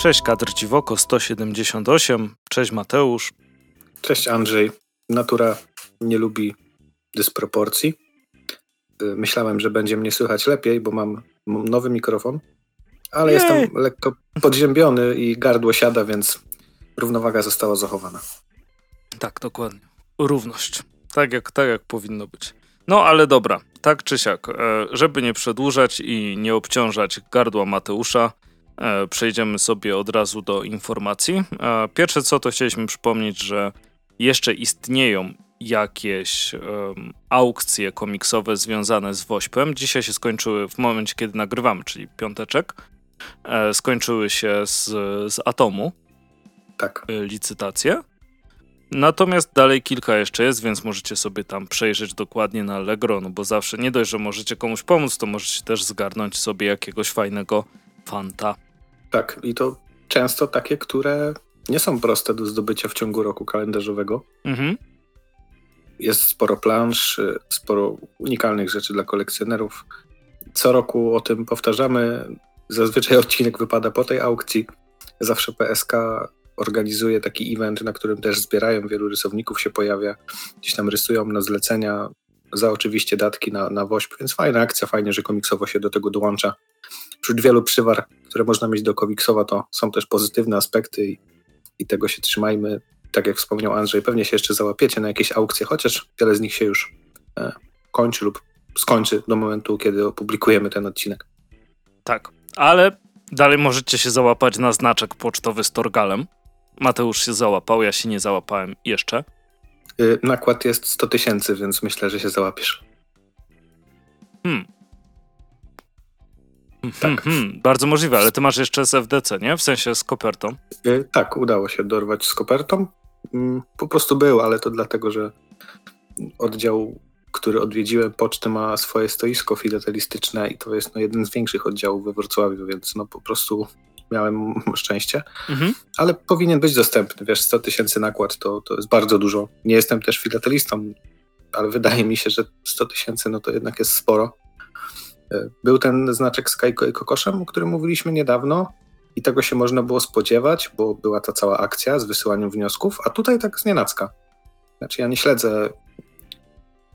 Cześć Kadr Dziwoko 178, cześć Mateusz. Cześć Andrzej. Natura nie lubi dysproporcji. Y, myślałem, że będzie mnie słychać lepiej, bo mam nowy mikrofon, ale Jej. jestem lekko podziębiony i gardło siada, więc równowaga została zachowana. Tak, dokładnie. Równość. Tak jak, tak jak powinno być. No ale dobra, tak czy siak, e, żeby nie przedłużać i nie obciążać gardła Mateusza, przejdziemy sobie od razu do informacji. E, pierwsze co, to chcieliśmy przypomnieć, że jeszcze istnieją jakieś um, aukcje komiksowe związane z Wośpem. Dzisiaj się skończyły w momencie, kiedy nagrywamy, czyli piąteczek. E, skończyły się z, z Atomu. Tak. Licytacje. Natomiast dalej kilka jeszcze jest, więc możecie sobie tam przejrzeć dokładnie na Allegro, no bo zawsze nie dość, że możecie komuś pomóc, to możecie też zgarnąć sobie jakiegoś fajnego fanta. Tak, i to często takie, które nie są proste do zdobycia w ciągu roku kalendarzowego. Mhm. Jest sporo plansz, sporo unikalnych rzeczy dla kolekcjonerów. Co roku o tym powtarzamy. Zazwyczaj odcinek wypada po tej aukcji. Zawsze PSK organizuje taki event, na którym też zbierają, wielu rysowników się pojawia, gdzieś tam rysują na zlecenia, za oczywiście datki na, na WOŚP, więc fajna akcja, fajnie, że komiksowo się do tego dołącza. Wśród wielu przywar, które można mieć do komiksowa, to są też pozytywne aspekty i, i tego się trzymajmy. Tak jak wspomniał Andrzej, pewnie się jeszcze załapiecie na jakieś aukcje, chociaż wiele z nich się już e, kończy lub skończy do momentu, kiedy opublikujemy ten odcinek. Tak, ale dalej możecie się załapać na znaczek pocztowy z Torgalem. Mateusz się załapał, ja się nie załapałem jeszcze. Yy, nakład jest 100 tysięcy, więc myślę, że się załapiesz. Hmm. Tak. Hmm, hmm, bardzo możliwe, ale ty masz jeszcze z FDC, nie? W sensie z kopertą. Yy, tak, udało się dorwać z kopertą. Yy, po prostu był, ale to dlatego, że oddział, który odwiedziłem, poczty ma swoje stoisko filatelistyczne i to jest no, jeden z większych oddziałów we Wrocławiu, więc no po prostu miałem szczęście, mhm. ale powinien być dostępny. Wiesz, 100 tysięcy nakład to, to jest bardzo dużo. Nie jestem też filatelistą, ale wydaje mi się, że 100 tysięcy no to jednak jest sporo. E, był ten znaczek z Kajko i Kokoszem, o którym mówiliśmy niedawno i tego się można było spodziewać, bo była ta cała akcja z wysyłaniem wniosków, a tutaj tak z nienacka. Znaczy ja nie śledzę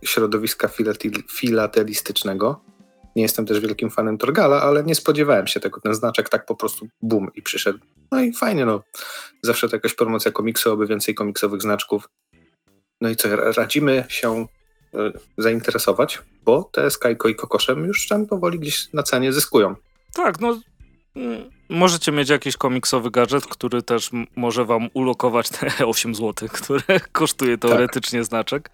środowiska filatelistycznego, nie jestem też wielkim fanem Torgala, ale nie spodziewałem się tego. Ten znaczek tak po prostu bum i przyszedł. No i fajnie, no. Zawsze to jakaś promocja komiksu, aby więcej komiksowych znaczków. No i co, radzimy się zainteresować, bo te Skyko i Kokoszem już tam powoli gdzieś na cenie zyskują. Tak, no mm, możecie mieć jakiś komiksowy gadżet, który też może wam ulokować te 8 zł, które kosztuje teoretycznie tak. znaczek.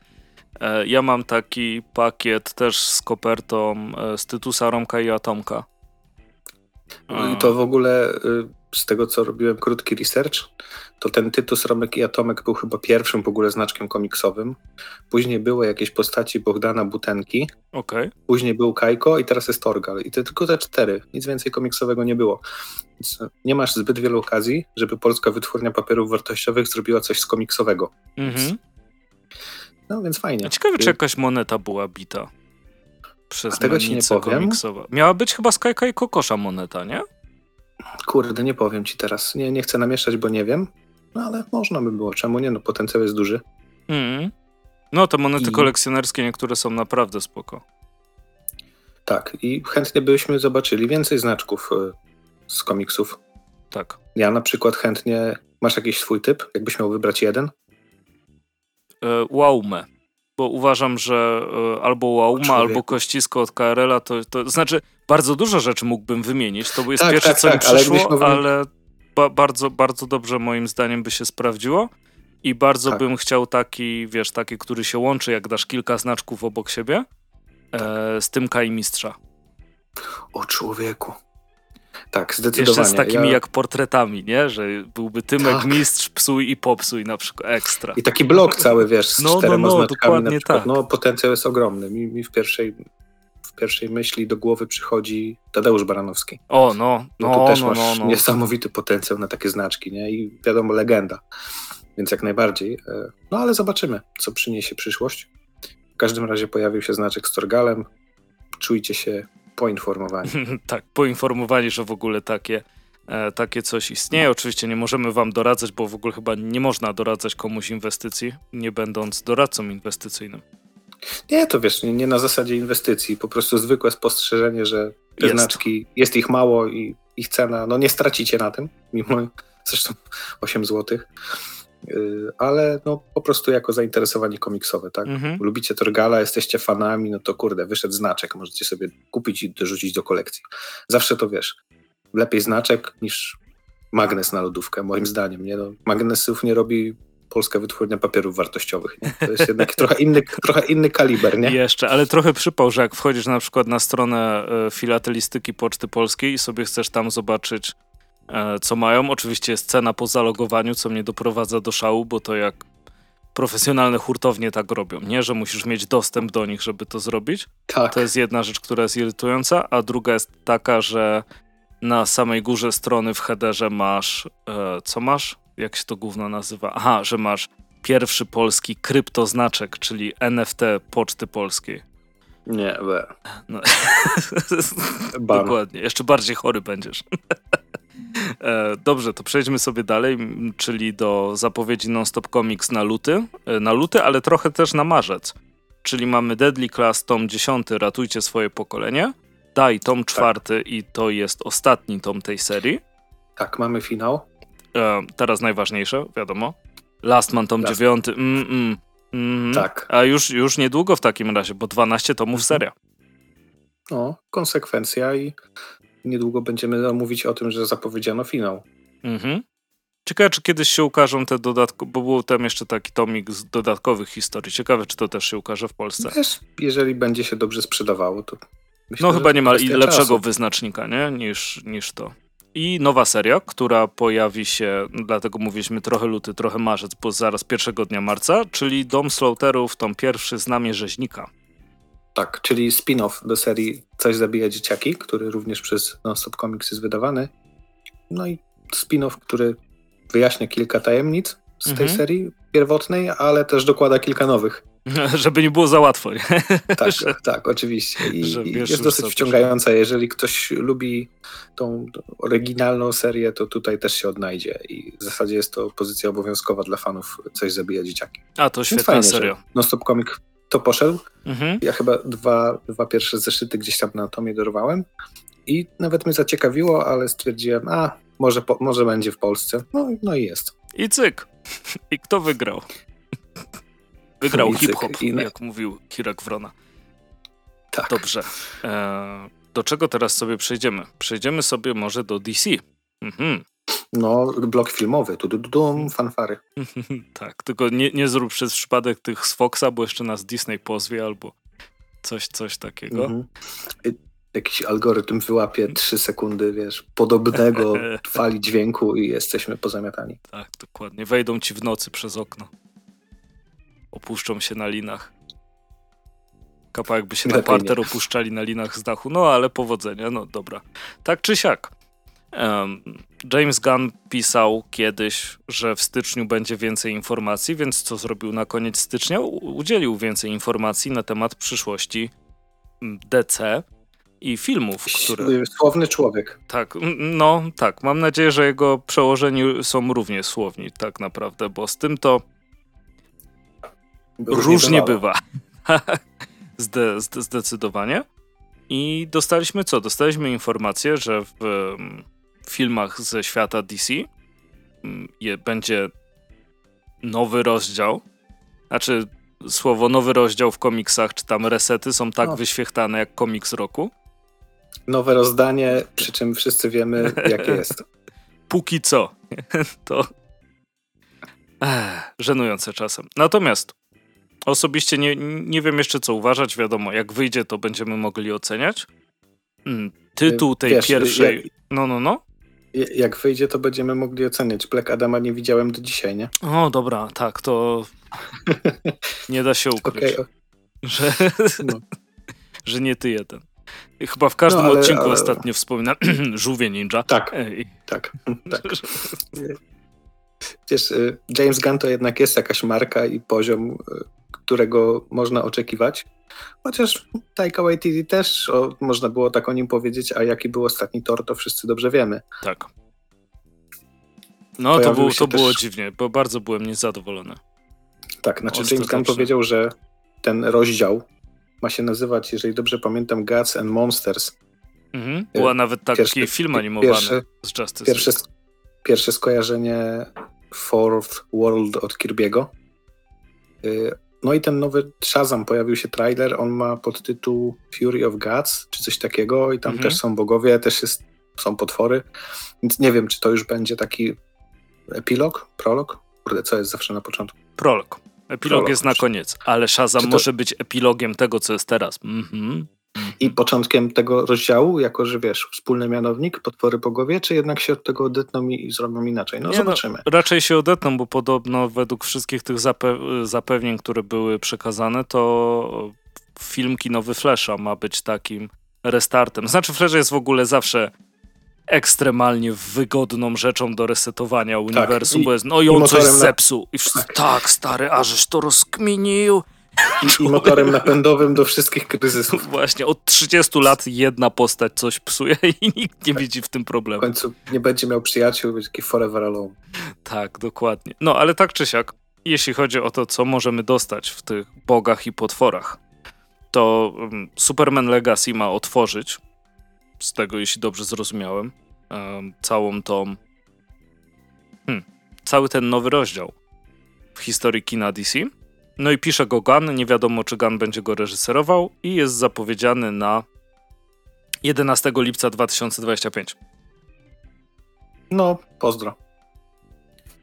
E, ja mam taki pakiet też z kopertą e, z Tytusa, Romka i Atomka. I to w ogóle y, z tego, co robiłem krótki research, to ten Tytus, Romek i Atomek był chyba pierwszym w ogóle znaczkiem komiksowym. Później były jakieś postaci Bogdana Butenki. Okay. Później był Kajko i teraz jest Torgal. I to tylko te cztery. Nic więcej komiksowego nie było. Więc nie masz zbyt wielu okazji, żeby polska wytwórnia papierów wartościowych zrobiła coś z komiksowego. Mhm. No więc fajnie. Ciekawe, czy jakaś moneta była bita przez tego ci nie powiem. Miała być chyba Skajka i Kokosza moneta, nie? Kurde, nie powiem ci teraz. Nie, nie chcę namieszać, bo nie wiem. No ale można by było. Czemu nie? No potencjał jest duży. Mm. No te monety I... kolekcjonerskie niektóre są naprawdę spoko. Tak, i chętnie byśmy zobaczyli więcej znaczków y, z komiksów. Tak. Ja na przykład chętnie. Masz jakiś swój typ? Jakbyś miał wybrać jeden? E, Waume, bo uważam, że e, albo Wauma, albo Kościsko od KRL-a, to, to znaczy bardzo dużo rzeczy mógłbym wymienić, to jest tak, pierwsze, tak, co tak, mi przyszło, ale, ale ba bardzo, bardzo dobrze moim zdaniem by się sprawdziło i bardzo tak. bym chciał taki, wiesz, taki, który się łączy, jak dasz kilka znaczków obok siebie, e, z tym Kai Mistrza. O człowieku. Tak, zdecydowanie. Jeszcze z takimi ja... jak portretami, nie? Że byłby Tymek tak. Mistrz, Psuj i Popsuj na przykład, ekstra. I taki blok cały, wiesz, z no, czterema no, no, znaczkami na przykład. Tak. No, potencjał jest ogromny. Mi, mi w pierwszej w pierwszej myśli do głowy przychodzi Tadeusz Baranowski. O, no. No, no tu też no, masz no, no. niesamowity potencjał na takie znaczki, nie? I wiadomo, legenda. Więc jak najbardziej. E, no ale zobaczymy, co przyniesie przyszłość. W każdym razie pojawił się znaczek z Torgalem. Czujcie się poinformowani. tak, poinformowani, że w ogóle takie, E, takie coś istnieje. Oczywiście nie możemy wam doradzać, bo w ogóle chyba nie można doradzać komuś inwestycji, nie będąc doradcą inwestycyjnym. Nie, to wiesz, nie, nie na zasadzie inwestycji, po prostu zwykłe spostrzeżenie, że te jest. znaczki, jest ich mało i ich cena, no nie stracicie na tym, mimo zresztą 8 zł, yy, ale no po prostu jako zainteresowani komiksowe, tak? Mhm. Lubicie Torgala, jesteście fanami, no to kurde, wyszedł znaczek, możecie sobie kupić i dorzucić do kolekcji. Zawsze to wiesz, lepiej znaczek niż magnes na lodówkę, moim zdaniem, nie? No, magnesów nie robi polska wytwórnia papierów wartościowych. Nie? To jest jednak trochę inny, trochę inny kaliber, nie? Jeszcze, ale trochę przypał, że jak wchodzisz na przykład na stronę e, filatelistyki Poczty Polskiej i sobie chcesz tam zobaczyć, e, co mają. Oczywiście jest cena po zalogowaniu, co mnie doprowadza do szału, bo to jak profesjonalne hurtownie tak robią, nie? Że musisz mieć dostęp do nich, żeby to zrobić. Tak. To jest jedna rzecz, która jest irytująca, a druga jest taka, że na samej górze strony w headerze masz, e, co masz? Jak się to gówno nazywa? Aha, że masz pierwszy polski kryptoznaczek, czyli NFT Poczty Polskiej. Nie, we. No. Dokładnie. Jeszcze bardziej chory będziesz. E, dobrze, to przejdźmy sobie dalej, czyli do zapowiedzi Non-Stop Comics na luty. E, na luty, ale trochę też na marzec. Czyli mamy Deadly Class tom 10, Ratujcie swoje pokolenie. Daj tom tak. czwarty tak. i to jest ostatni tom tej serii. Tak, mamy finał. E, teraz najważniejsze, wiadomo. Last Man tom Last. 9. Mm, mm, mm. Tak. A już, już niedługo w takim razie, bo 12 tomów seria. No, konsekwencja i niedługo będziemy mówić o tym, że zapowiedziano finał. Mhm. Ciekawe, czy kiedyś się ukażą te dodatki, bo był tam jeszcze taki tomik z dodatkowych historii. Ciekawe, czy to też się ukaże w Polsce. Wiesz, jeżeli będzie się dobrze sprzedawało, to myślę, No chyba nie ma lepszego czasu. wyznacznika, nie? Niż, niż to. I nowa seria, która pojawi się, dlatego mówiliśmy trochę luty, trochę marzec, bo zaraz pierwszego dnia marca, czyli Dom Slaughterów, tom pierwszy Znamie Rzeźnika. Tak, czyli spin-off do serii Coś zabija dzieciaki, który również przez Non-Stop Comics jest wydawany. No i spin-off, który wyjaśnia kilka tajemnic z tej mhm. serii pierwotnej, ale też dokłada kilka nowych. Żeby nie było za łatwo. Nie? Tak, że, tak, oczywiście. I, i jest dosyć wciągająca. Jeżeli ktoś lubi tą oryginalną serię, to tutaj też się odnajdzie. I w zasadzie jest to pozycja obowiązkowa dla fanów Coś zabija dzieciaki. A, to świetna serio. No Stop Comic to poszedł. Mhm. Ja chyba dwa, dwa pierwsze zeszyty gdzieś tam na tomie dorwałem. I nawet mnie zaciekawiło, ale stwierdziłem, a może, po, może będzie w Polsce. No, no i jest. I cyk. I kto wygrał? Wygrał hip-hop, jak mówił Kirek Wrona. Tak. Dobrze. E, do czego teraz sobie przejdziemy? Przejdziemy sobie może do DC. Mhm. No, blok filmowy, tu, tu fanfary. tak, tylko nie, nie zrób przez przypadek tych z Foxa, bo jeszcze nas Disney pozwie albo coś, coś takiego. Mhm. Jakiś algorytm wyłapie 3 sekundy, wiesz, podobnego fali dźwięku i jesteśmy pozamiatani. Tak, dokładnie. Wejdą ci w nocy przez okno opuszczą się na linach. Kapa jakby się na parter opuszczali na linach z dachu. No ale powodzenia, no dobra. Tak czy siak. Um, James Gunn pisał kiedyś, że w styczniu będzie więcej informacji, więc co zrobił na koniec stycznia? Udzielił więcej informacji na temat przyszłości DC i filmów, które... Słowny człowiek. Tak, no tak. Mam nadzieję, że jego przełożeni są równie słowni tak naprawdę, bo z tym to Różnie, bywa. Zde, zde, zdecydowanie. I dostaliśmy co? Dostaliśmy informację, że w um, filmach ze świata DC je, będzie nowy rozdział. Znaczy, słowo nowy rozdział w komiksach, czy tam resety są tak no. wyświechtane jak komiks roku. Nowe rozdanie, przy czym wszyscy wiemy, jakie jest. Póki co. to żenujące czasem. Natomiast Osobiście nie, nie wiem jeszcze co uważać. Wiadomo, jak wyjdzie, to będziemy mogli oceniać. Mm, tytuł tej Wiesz, pierwszej. Jak, no, no, no. Jak wyjdzie, to będziemy mogli oceniać. Black Adama nie widziałem do dzisiaj, nie? O, dobra, tak, to nie da się ukryć. Okay. Że, no. że nie ty jeden. Chyba w każdym no, ale, odcinku ale... ostatnio wspomina żółwie ninja. Tak, tak, tak. Wiesz, y, James Gunn to jednak jest jakaś marka i poziom y, którego można oczekiwać. Chociaż Taika Waititi też o, można było tak o nim powiedzieć, a jaki był ostatni tor, to wszyscy dobrze wiemy. Tak. No to, było, to też... było dziwnie, bo bardzo byłem niezadowolony. Tak, znaczy James Gunn powiedział, że ten rozdział ma się nazywać, jeżeli dobrze pamiętam, Gods and Monsters. Mhm. Była nawet taki pierwszy, film animowany pierwsze, z Justice pierwsze, pierwsze skojarzenie Fourth World od Kirby'ego. Y, no i ten nowy Shazam, pojawił się trailer, on ma podtytuł Fury of Gods, czy coś takiego i tam mhm. też są bogowie, też jest, są potwory, więc nie wiem, czy to już będzie taki epilog, prolog? Kurde, co jest zawsze na początku? Prolog. Epilog prolog, jest na koniec, ale Shazam to... może być epilogiem tego, co jest teraz. Mhm. I początkiem tego rozdziału, jako że wiesz, wspólny mianownik, potwory bogowie, czy jednak się od tego odetną i zrobią inaczej? No Nie no, zobaczymy. No, raczej się odetną, bo podobno według wszystkich tych zape zapewnień, które były przekazane, to film kinowy Flasha ma być takim restartem. Znaczy Flash jest w ogóle zawsze ekstremalnie wygodną rzeczą do resetowania tak, uniwersum, I, bo jest, no i on coś zepsuł. I wszyscy, tak. tak, stary, ażeś to rozkminił. I, I, motorem napędowym do wszystkich kryzysów. Właśnie, od 30 lat jedna postać coś psuje i nikt nie widzi w tym problemu. W końcu nie będzie miał przyjaciół, będzie taki forever alone. Tak, dokładnie. No, ale tak czy siak, jeśli chodzi o to, co możemy dostać w tych bogach i potworach, to um, Superman Legacy ma otworzyć, z tego jeśli dobrze zrozumiałem, um, całą tą... Hmm, cały ten nowy rozdział w historii kina DC no i pisze go Gunn, nie wiadomo czy Gunn będzie go reżyserował i jest zapowiedziany na 11 lipca 2025. No, pozdro.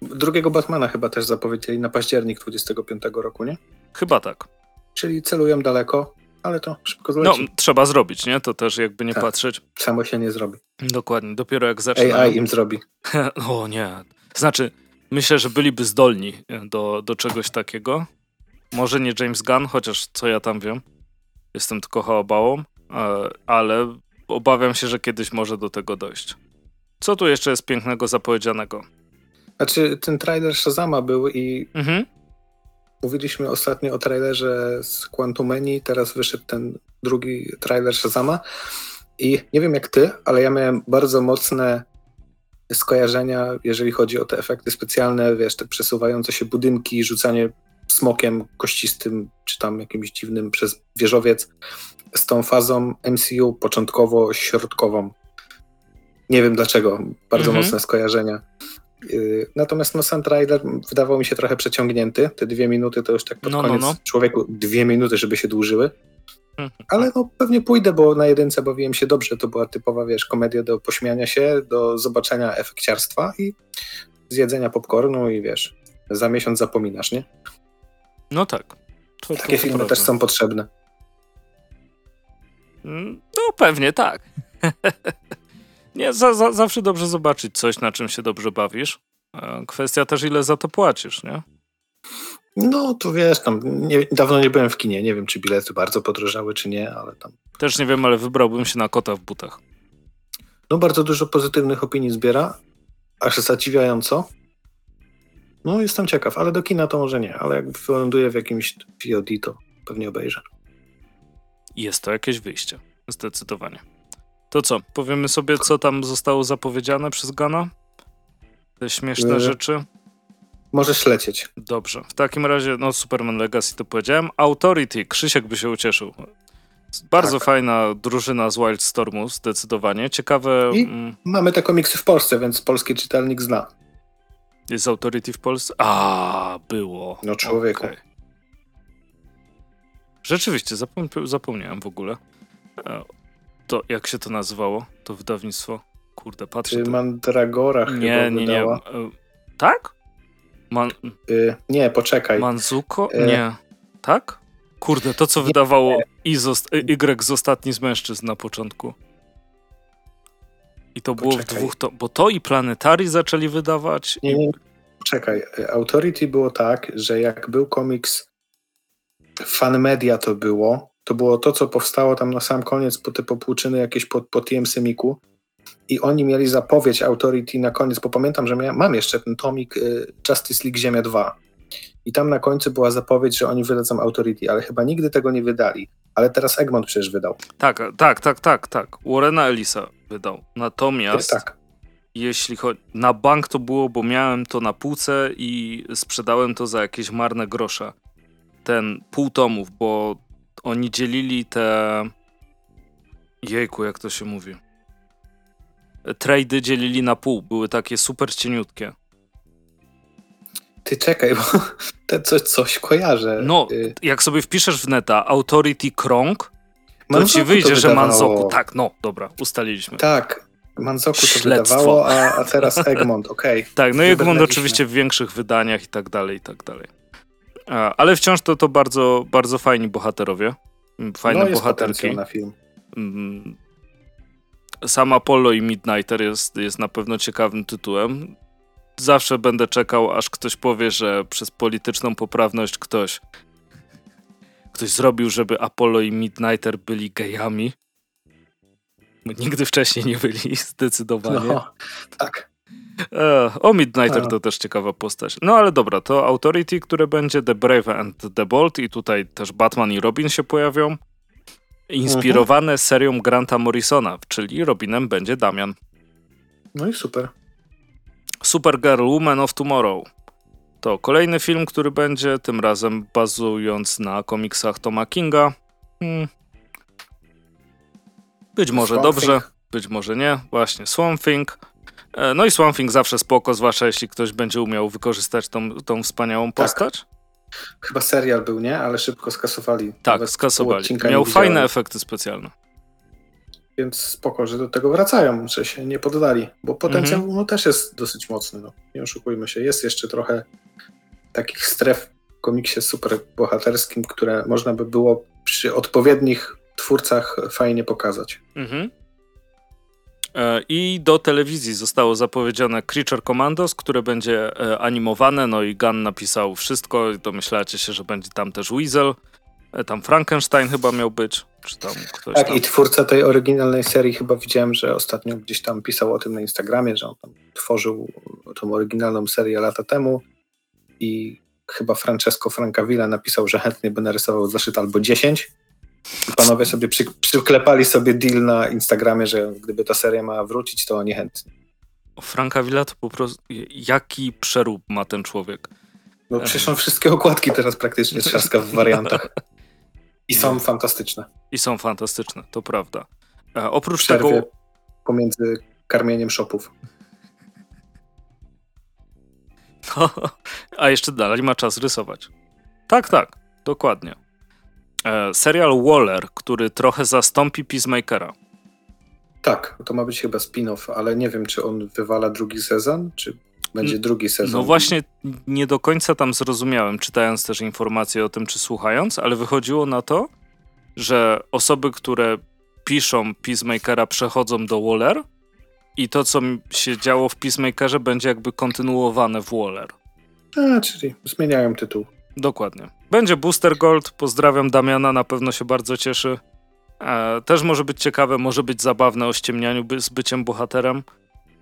Drugiego Batmana chyba też zapowiedzieli na październik 25 roku, nie? Chyba tak. Czyli celują daleko, ale to szybko zleci. No, trzeba zrobić, nie? To też jakby nie tak. patrzeć. Samo się nie zrobi. Dokładnie, dopiero jak zaczyna. AI im zrobi. o nie. Znaczy, myślę, że byliby zdolni do, do czegoś takiego, może nie James Gunn, chociaż co ja tam wiem. Jestem tylko chałabałą, e, ale obawiam się, że kiedyś może do tego dojść. Co tu jeszcze jest pięknego zapowiedzianego? Znaczy, ten trailer Shazama był i mhm. mówiliśmy ostatnio o trailerze z Quantumeni, teraz wyszedł ten drugi trailer Shazama i nie wiem jak ty, ale ja miałem bardzo mocne skojarzenia, jeżeli chodzi o te efekty specjalne, wiesz, te przesuwające się budynki, rzucanie smokiem kościstym, czy tam jakimś dziwnym przez wieżowiec, z tą fazą MCU początkowo-środkową. Nie wiem dlaczego, bardzo mhm. mocne skojarzenia. Y, natomiast no, sam trailer wydawał mi się trochę przeciągnięty. Te dwie minuty to już tak pod no, no koniec no, no. człowieku dwie minuty, żeby się dłużyły. Mhm. Ale no pewnie pójdę, bo na jedynce bawiłem się dobrze. To była typowa, wiesz, komedia do pośmiania się, do zobaczenia efekciarstwa i zjedzenia popcornu i wiesz, za miesiąc zapominasz, nie? No tak. To, Takie to filmy prawda. też są potrzebne. Mm, no pewnie tak. Nie, za, za, zawsze dobrze zobaczyć coś, na czym się dobrze bawisz. E, kwestia też, ile za to płacisz, nie? No, to wiesz, tam nie, dawno nie byłem w kinie, nie wiem, czy bilety bardzo podrożały, czy nie, ale tam... Też nie wiem, ale wybrałbym się na kota w butach. No, bardzo dużo pozytywnych opinii zbiera, aż zadziwiająco. No, jestem ciekaw, ale do kina to może nie, ale jak wyląduję w jakimś VOD, to pewnie obejrzę. Jest to jakieś wyjście, zdecydowanie. To co, powiemy sobie, co tam zostało zapowiedziane przez Gana? Te śmieszne yy, rzeczy? Możesz lecieć. Dobrze. W takim razie, no Superman Legacy to powiedziałem. Authority, Krzysiek by się ucieszył. Bardzo tak. fajna drużyna z Wildstormu, zdecydowanie. Ciekawe... I mm, mamy te komiksy w Polsce, więc polski czytelnik zna. Jest Authority w Polsce? A, było. No człowieku. Okay. Rzeczywiście, zapom zapomniałem w ogóle. E, to jak się to nazywało? To wydawnictwo? Kurde, patrzę. To... Mandragora chyba nie, nie, nie. E, tak? Man... Y, nie, poczekaj. Manzuko? Y... Nie. Tak? Kurde, to co nie, wydawało z Y z ostatni z mężczyzn na początku. I to Poczekaj. było w dwóch, to, bo to i Planetary zaczęli wydawać. Nie, nie, czekaj. Authority było tak, że jak był komiks Fan Media to było, to było to, co powstało tam na sam koniec, po te popłuczyny jakieś po, po TM Semiku i oni mieli zapowiedź Authority na koniec, bo pamiętam, że miałem, mam jeszcze ten tomik y, Justice League Ziemia 2 i tam na końcu była zapowiedź, że oni wydadzą Authority, ale chyba nigdy tego nie wydali. Ale teraz Egmont przecież wydał. Tak, tak, tak, tak, tak. Warrena Elisa wydał. Natomiast tak. jeśli chodzi. Na bank to było, bo miałem to na półce i sprzedałem to za jakieś marne grosze. Ten pół tomów, bo oni dzielili te. Jejku, jak to się mówi? Trady dzielili na pół. Były takie super cieniutkie. Ty czekaj, bo te coś, coś kojarzę. No, Y, jak sobie wpiszesz w neta Authority Krąg, to Manzoku ci wyjdzie, że wydawało. Manzoku. Tak, no, dobra, ustaliliśmy. Tak, Manzoku to Śledztwo. wydawało, a, a teraz Egmont, okej. Tak, no i Egmont oczywiście w większych wydaniach i tak dalej, i tak dalej. A, Ale wciąż to, to bardzo, bardzo fajni bohaterowie. Mm, Fajne no, jest bohaterki. na film. Mm, Sam Apollo i Midnighter jest, jest na pewno ciekawym tytułem. Zawsze będę czekał, aż ktoś powie, że przez polityczną poprawność ktoś ktoś zrobił, żeby Apollo i Midnighter byli gejami. Nigdy wcześniej nie byli, zdecydowanie. No, tak. E, o Midnighter A. to też ciekawa postać. No ale dobra, to Authority, które będzie The Brave and the Bold i tutaj też Batman i Robin się pojawią. Inspirowane Mhm. serią Granta Morrisona, czyli Robinem będzie Damian. No i super. Supergirl Woman of Tomorrow. To kolejny film, który będzie tym razem bazując na komiksach Toma Kinga. Hmm. Być może Swamp dobrze, Thing. być może nie. Właśnie, Swamp Thing. E, No i Swamp Thing zawsze spoko, zwłaszcza jeśli ktoś będzie umiał wykorzystać tą, tą wspaniałą postać. Chyba serial był, nie? Ale szybko skasowali. Tak, skasowali. Miał fajne efekty specjalne. Więc spoko, że do tego wracają, że się nie poddali. Bo potencjał Mhm. no, też jest dosyć mocny. No. Nie oszukujmy się. Jest jeszcze trochę takich stref w komiksie super bohaterskim, które można by było przy odpowiednich twórcach fajnie pokazać. Mhm. E, I do telewizji zostało zapowiedziane Creature Commandos, które będzie e, animowane. No i Gunn napisał wszystko. Domyślacie się, że będzie tam też Weasel. E, Tam Frankenstein chyba miał być. Czy tam ktoś Tak, tam. i twórca tej oryginalnej serii chyba widziałem, że ostatnio gdzieś tam pisał o tym na Instagramie, że on tam tworzył tą oryginalną serię lata temu i chyba Francesco Francavilla napisał, że chętnie by narysował zeszyt albo 10 i panowie sobie przy, przyklepali sobie deal na Instagramie, że gdyby ta seria miała wrócić, to oni chętnie. O, Franka Villa to po prostu... Jaki przerób ma ten człowiek? No przecież on wszystkie okładki teraz praktycznie trzaska w wariantach. I są fantastyczne. I są fantastyczne, to prawda. E, oprócz przerwie tego... pomiędzy karmieniem shopów. A jeszcze dalej ma czas rysować. Tak, tak, dokładnie. E, serial Waller, który trochę zastąpi Peacemakera. Tak, to ma być chyba spin-off, ale nie wiem, czy on wywala drugi sezon, czy będzie drugi sezon. No właśnie, nie do końca tam zrozumiałem, czytając też informacje o tym, czy słuchając, ale wychodziło na to, że osoby, które piszą Peacemakera, przechodzą do Waller i to, co się działo w Peacemakerze, będzie jakby kontynuowane w Waller. A, czyli zmieniają tytuł. Dokładnie. Będzie Booster Gold. Pozdrawiam Damiana, na pewno się bardzo cieszy. E, też może być ciekawe, może być zabawne o ściemnianiu by, z byciem bohaterem.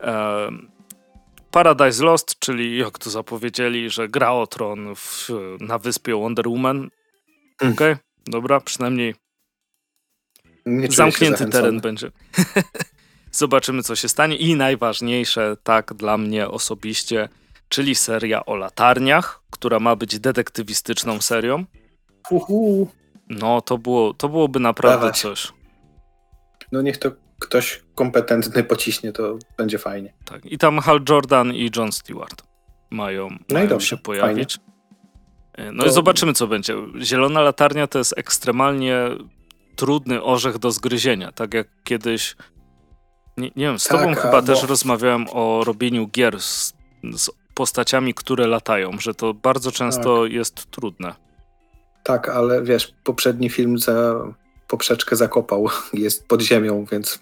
E, Paradise Lost, czyli jak to zapowiedzieli, że gra o tron w, na wyspie Wonder Woman. Mm. Okej, dobra, przynajmniej Nie czuję się zamknięty teren będzie. Zobaczymy, co się stanie. I najważniejsze, tak dla mnie osobiście, czyli seria o latarniach, która ma być detektywistyczną serią. Uhu. No, to, było, to byłoby naprawdę Dawać. coś. No niech to ktoś kompetentny pociśnie, to będzie fajnie. Tak. I tam Hal Jordan i John Stewart mają, i mają dobrze, się pojawić. E, No i To- zobaczymy, co będzie. Zielona latarnia to jest ekstremalnie trudny orzech do zgryzienia. Tak jak kiedyś. Nie, nie wiem, z Tak, tobą chyba albo- też rozmawiałem o robieniu gier z, z postaciami, które latają, że to bardzo często Tak. jest trudne. Tak, ale wiesz, poprzedni film za poprzeczkę zakopał, jest pod ziemią, więc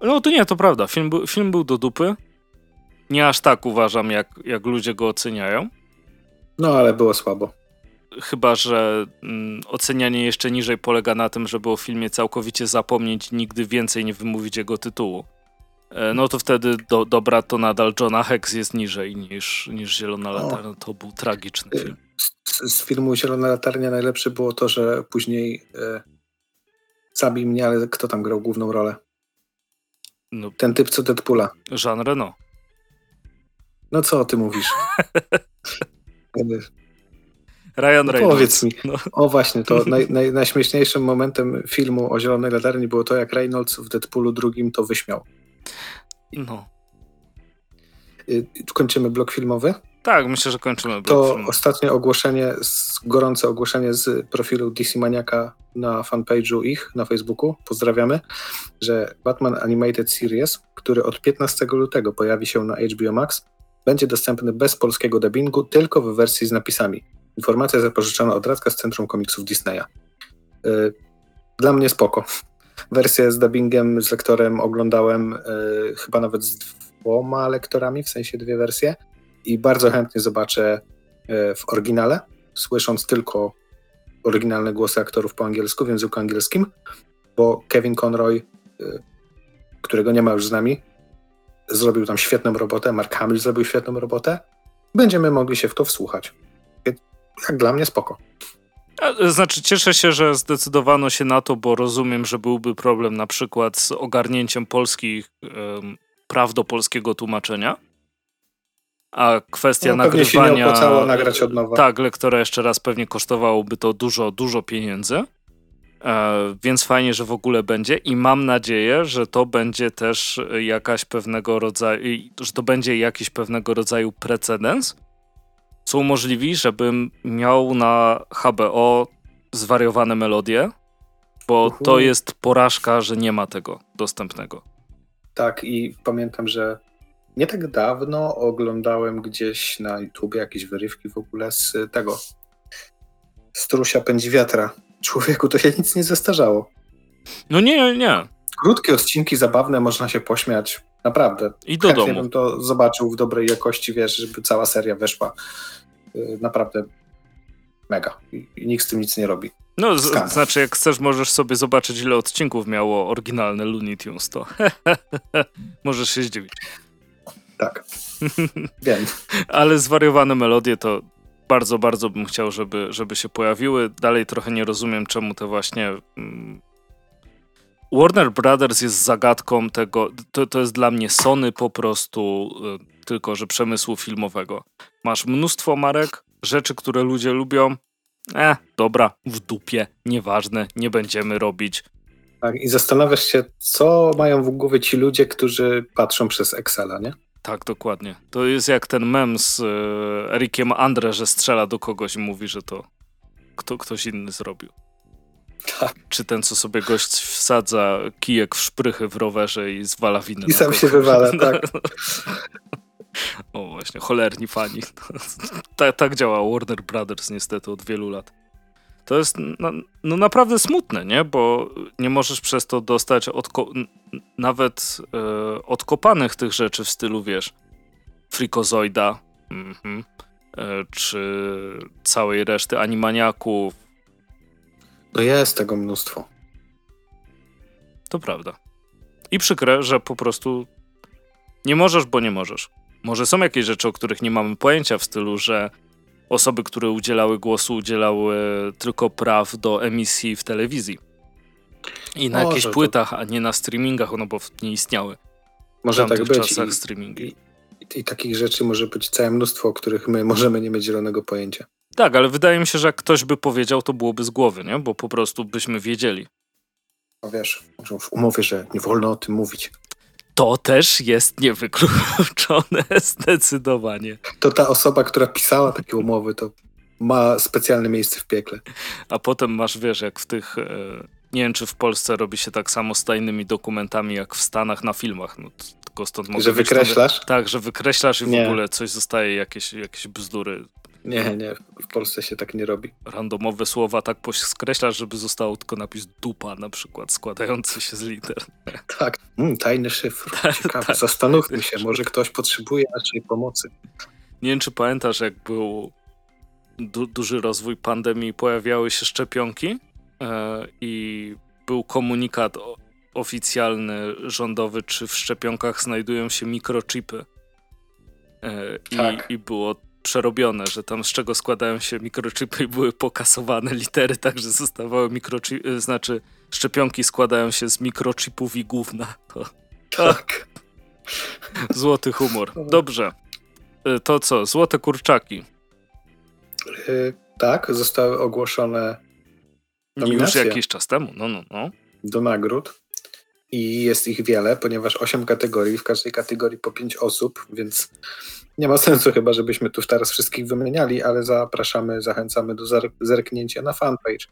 No to nie, to prawda. Film, był- film był do dupy. Nie aż tak uważam, jak, jak ludzie go oceniają. no ale było słabo. Chyba, że mm, ocenianie jeszcze niżej polega na tym, żeby o filmie całkowicie zapomnieć i nigdy więcej nie wymówić jego tytułu. E, no to wtedy do, dobra, to nadal Johna Hex jest niżej niż, niż Zielona Latarnia. To był tragiczny Y, film. Z, z filmu Zielona Latarnia najlepsze było to, że później e, zabij mnie, ale kto tam grał główną rolę? No, Ten typ co Deadpoola. Jean Reno. No co ty mówisz? Ryan no Reynolds. Powiedz mi. No. O właśnie, to naj, naj, najśmieszniejszym momentem filmu o Zielonej Latarni było to, jak Reynolds w Deadpoolu drugim to wyśmiał. No. Y, kończymy blok filmowy? Tak, myślę, że kończymy To ostatnie ogłoszenie, gorące ogłoszenie z profilu DC Maniaka na fanpage'u ich na Facebooku. Pozdrawiamy, że Batman Animated Series, który od 15 lutego pojawi się na HBO Max, będzie dostępny bez polskiego dubbingu, tylko w wersji z napisami. Informacja zapożyczona od Radka z Centrum Komiksów Disneya. Y, dla mnie spoko. Wersję z dubbingiem, z lektorem oglądałem y, chyba nawet z dwoma lektorami, w sensie dwie wersje i bardzo chętnie zobaczę y, w oryginale, słysząc tylko oryginalne głosy aktorów po angielsku, w języku angielskim, bo Kevin Conroy, którego nie ma już z nami, zrobił tam świetną robotę, Mark Hamill zrobił świetną robotę. Będziemy mogli się w to wsłuchać jak dla mnie spoko. Znaczy, cieszę się, że zdecydowano się na to, bo rozumiem, że byłby problem na przykład z ogarnięciem polskich um, praw do polskiego tłumaczenia. A kwestia no, nagrywania. Się nie opłacało nagrać od nowa. Tak, lektora jeszcze raz pewnie kosztowałoby to dużo, dużo pieniędzy. E, więc fajnie, że w ogóle będzie i mam nadzieję, że to będzie też jakaś pewnego rodzaju, że to będzie jakiś pewnego rodzaju precedens, co umożliwi, żebym miał na HBO zwariowane melodie, bo Uhu. to jest porażka, że nie ma tego dostępnego. Tak, i pamiętam, że nie tak dawno oglądałem gdzieś na YouTube jakieś wyrywki w ogóle z tego Strusia pędzi wiatra. Człowieku, to się nic nie zestarzało. No nie, nie. Krótkie odcinki, zabawne, można się pośmiać. Naprawdę. I do Chętnie domu. bym to zobaczył w dobrej jakości, wiesz, żeby cała seria weszła. Y, naprawdę mega. I, nikt z tym nic nie robi. No, z, znaczy, jak chcesz, możesz sobie zobaczyć, ile odcinków miało oryginalne Looney Tunes, to możesz się zdziwić. Tak. Wiem. Ale zwariowane melodie to bardzo, bardzo bym chciał, żeby, żeby się pojawiły. Dalej trochę nie rozumiem, czemu te właśnie. Mm, Warner Brothers jest zagadką tego. To, to jest dla mnie Sony po prostu, y, tylko że przemysłu filmowego. Masz mnóstwo marek, rzeczy, które ludzie lubią. E, dobra, w dupie, nieważne, nie będziemy robić. Tak, i zastanawiasz się, co mają w głowie ci ludzie, którzy patrzą przez Excela, nie? Tak, dokładnie. To jest jak ten mem z e, Erikiem Andre, że strzela do kogoś i mówi, że to kto, ktoś inny zrobił. Tak. Czy ten, co sobie gość wsadza kijek w szprychy w rowerze i zwala winę. I sam się wywala, tak. O właśnie, cholerni fani. tak, tak działa Warner Brothers niestety od wielu lat. To jest no, no naprawdę smutne, nie? Bo nie możesz przez to dostać odko nawet e, odkopanych tych rzeczy w stylu, wiesz, Frikozoida, mm -hmm, e, czy całej reszty animaniaków. No jest tego mnóstwo. To prawda. I przykre, że po prostu nie możesz, bo nie możesz. Może są jakieś rzeczy, o których nie mamy pojęcia w stylu, że osoby, które udzielały głosu, udzielały tylko praw do emisji w telewizji. I na jakichś płytach, to... a nie na streamingach, no bo nie istniały. Może w tak być. czasach I, streamingi. I, I, takich rzeczy może być całe mnóstwo, o których my możemy nie mieć zielonego pojęcia. Tak, ale wydaje mi się, że jak ktoś by powiedział, to byłoby z głowy, nie? Bo po prostu byśmy wiedzieli. No wiesz, w umowie, że nie wolno o tym mówić to też jest niewykluczone zdecydowanie. To ta osoba, która pisała takie umowy, to ma specjalne miejsce w piekle. A potem masz, wiesz, jak w tych. E, nie wiem, czy w Polsce robi się tak samo z tajnymi dokumentami, jak w Stanach na filmach. No, tylko stąd mogę Że wykreślasz? tak, że wykreślasz i w ogóle coś zostaje, jakieś, jakieś bzdury. Nie, nie, w Polsce się tak nie robi. Randomowe słowa tak skreślasz, żeby został tylko napis dupa na przykład, składający się z liter. Tak, mm, tajny szyfr. Tak, Ciekawe, tak. zastanówmy się, może ktoś potrzebuje naszej pomocy. Nie wiem, czy pamiętasz, jak był du duży rozwój pandemii, pojawiały się szczepionki e, i był komunikat oficjalny, rządowy, czy w szczepionkach znajdują się mikrochipy. E, tak. I, I było przerobione, że tam z czego składają się mikrochipy i były pokasowane litery, także zostawały mikrochipy, znaczy szczepionki składają się z mikrochipów i gówna. To Tak. Złoty humor. Dobrze. Y, to co? Złote kurczaki. Yy, tak, zostały ogłoszone nominacje. Już jakiś czas temu. No, no, no. Do nagród. I jest ich wiele, ponieważ 8 kategorii, w każdej kategorii po 5 osób, więc nie ma sensu chyba, żebyśmy tu teraz wszystkich wymieniali, ale zapraszamy, zachęcamy do zerknięcia na fanpage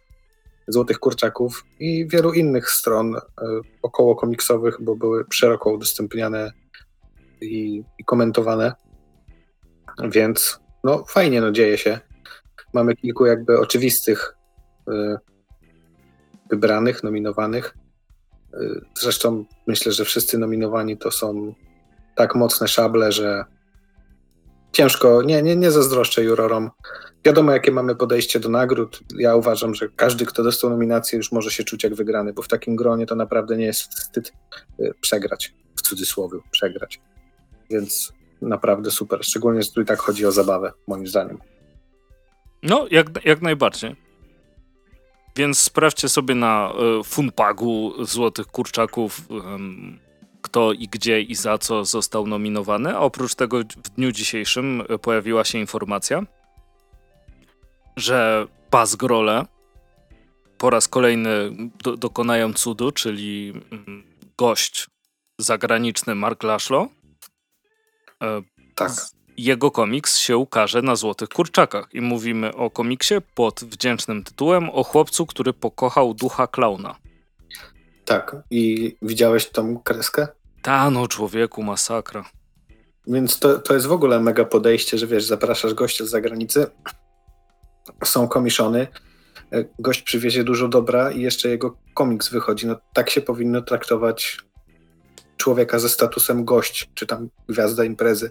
Złotych Kurczaków i wielu innych stron y, około komiksowych, bo były szeroko udostępniane i, i komentowane. Więc no fajnie, no dzieje się. Mamy kilku jakby oczywistych y, wybranych, nominowanych. Y, zresztą myślę, że wszyscy nominowani to są tak mocne szable, że ciężko, nie, nie, nie zazdroszczę jurorom. Wiadomo, jakie mamy podejście do nagród. Ja uważam, że każdy, kto dostał nominację, już może się czuć jak wygrany, bo w takim gronie to naprawdę nie jest wstyd y, przegrać, w cudzysłowie przegrać. Więc naprawdę super, szczególnie, że tu i tak chodzi o zabawę, moim zdaniem. No, jak, jak najbardziej. Więc sprawdźcie sobie na y, Funpagu Złotych Kurczaków, kto i gdzie i za co został nominowany. A oprócz tego w dniu dzisiejszym pojawiła się informacja, że Bazgrole po raz kolejny do, dokonają cudu, czyli mm, gość zagraniczny Mark Lashlo. E, tak. Jego komiks się ukaże na Złotych Kurczakach i mówimy o komiksie pod wdzięcznym tytułem o chłopcu, który pokochał ducha klauna. Tak. I widziałeś tą kreskę? Ta, no człowieku, masakra. Więc to, to jest w ogóle mega podejście, że wiesz, zapraszasz gościa z zagranicy, są komiszony, gość przywiezie dużo dobra i jeszcze jego komiks wychodzi. No tak się powinno traktować człowieka ze statusem gość, czy tam gwiazda imprezy.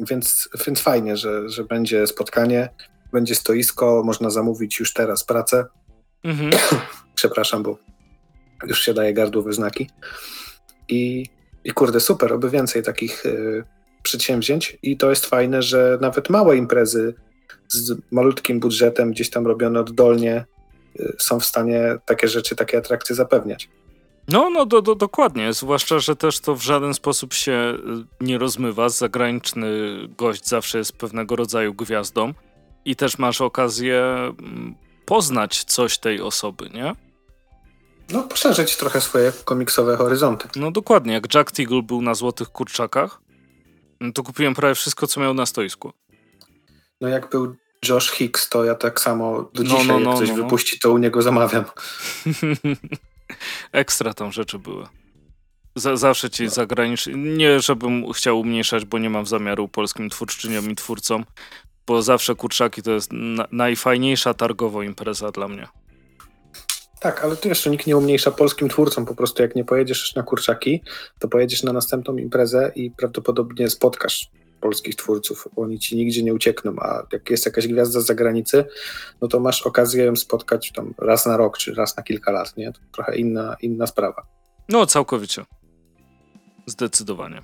Więc, więc fajnie, że, że będzie spotkanie, będzie stoisko, można zamówić już teraz pracę. Mhm. Przepraszam, bo już się daje gardłowe znaki. I, i kurde, super, oby więcej takich y, przedsięwzięć. I to jest fajne, że nawet małe imprezy z malutkim budżetem, gdzieś tam robione oddolnie, y, są w stanie takie rzeczy, takie atrakcje zapewniać. No, no do, do, dokładnie, zwłaszcza, że też to w żaden sposób się y, nie rozmywa. Zagraniczny gość zawsze jest pewnego rodzaju gwiazdą i też masz okazję mm, poznać coś tej osoby, nie? No, poszerzyć trochę swoje komiksowe horyzonty. No dokładnie, jak Jack Teagle był na Złotych Kurczakach, no to kupiłem prawie wszystko, co miał na stoisku. No jak był Josh Hicks, to ja tak samo do no, dzisiaj, no, no, jak coś no, no. wypuści, to u niego zamawiam. Ekstra tam rzeczy były. Z zawsze ci no. zagraniczni. Nie, żebym chciał umniejszać, bo nie mam zamiaru polskim twórczyniom i twórcom, bo zawsze kurczaki to jest na najfajniejsza targowo impreza dla mnie. Tak, ale tu jeszcze nikt nie umniejsza polskim twórcom. Po prostu jak nie pojedziesz na kurczaki, to pojedziesz na następną imprezę i prawdopodobnie spotkasz polskich twórców. Oni ci nigdzie nie uciekną, a jak jest jakaś gwiazda z zagranicy, no to masz okazję ją spotkać tam raz na rok, czy raz na kilka lat, nie? To trochę inna, inna sprawa. No, całkowicie. Zdecydowanie.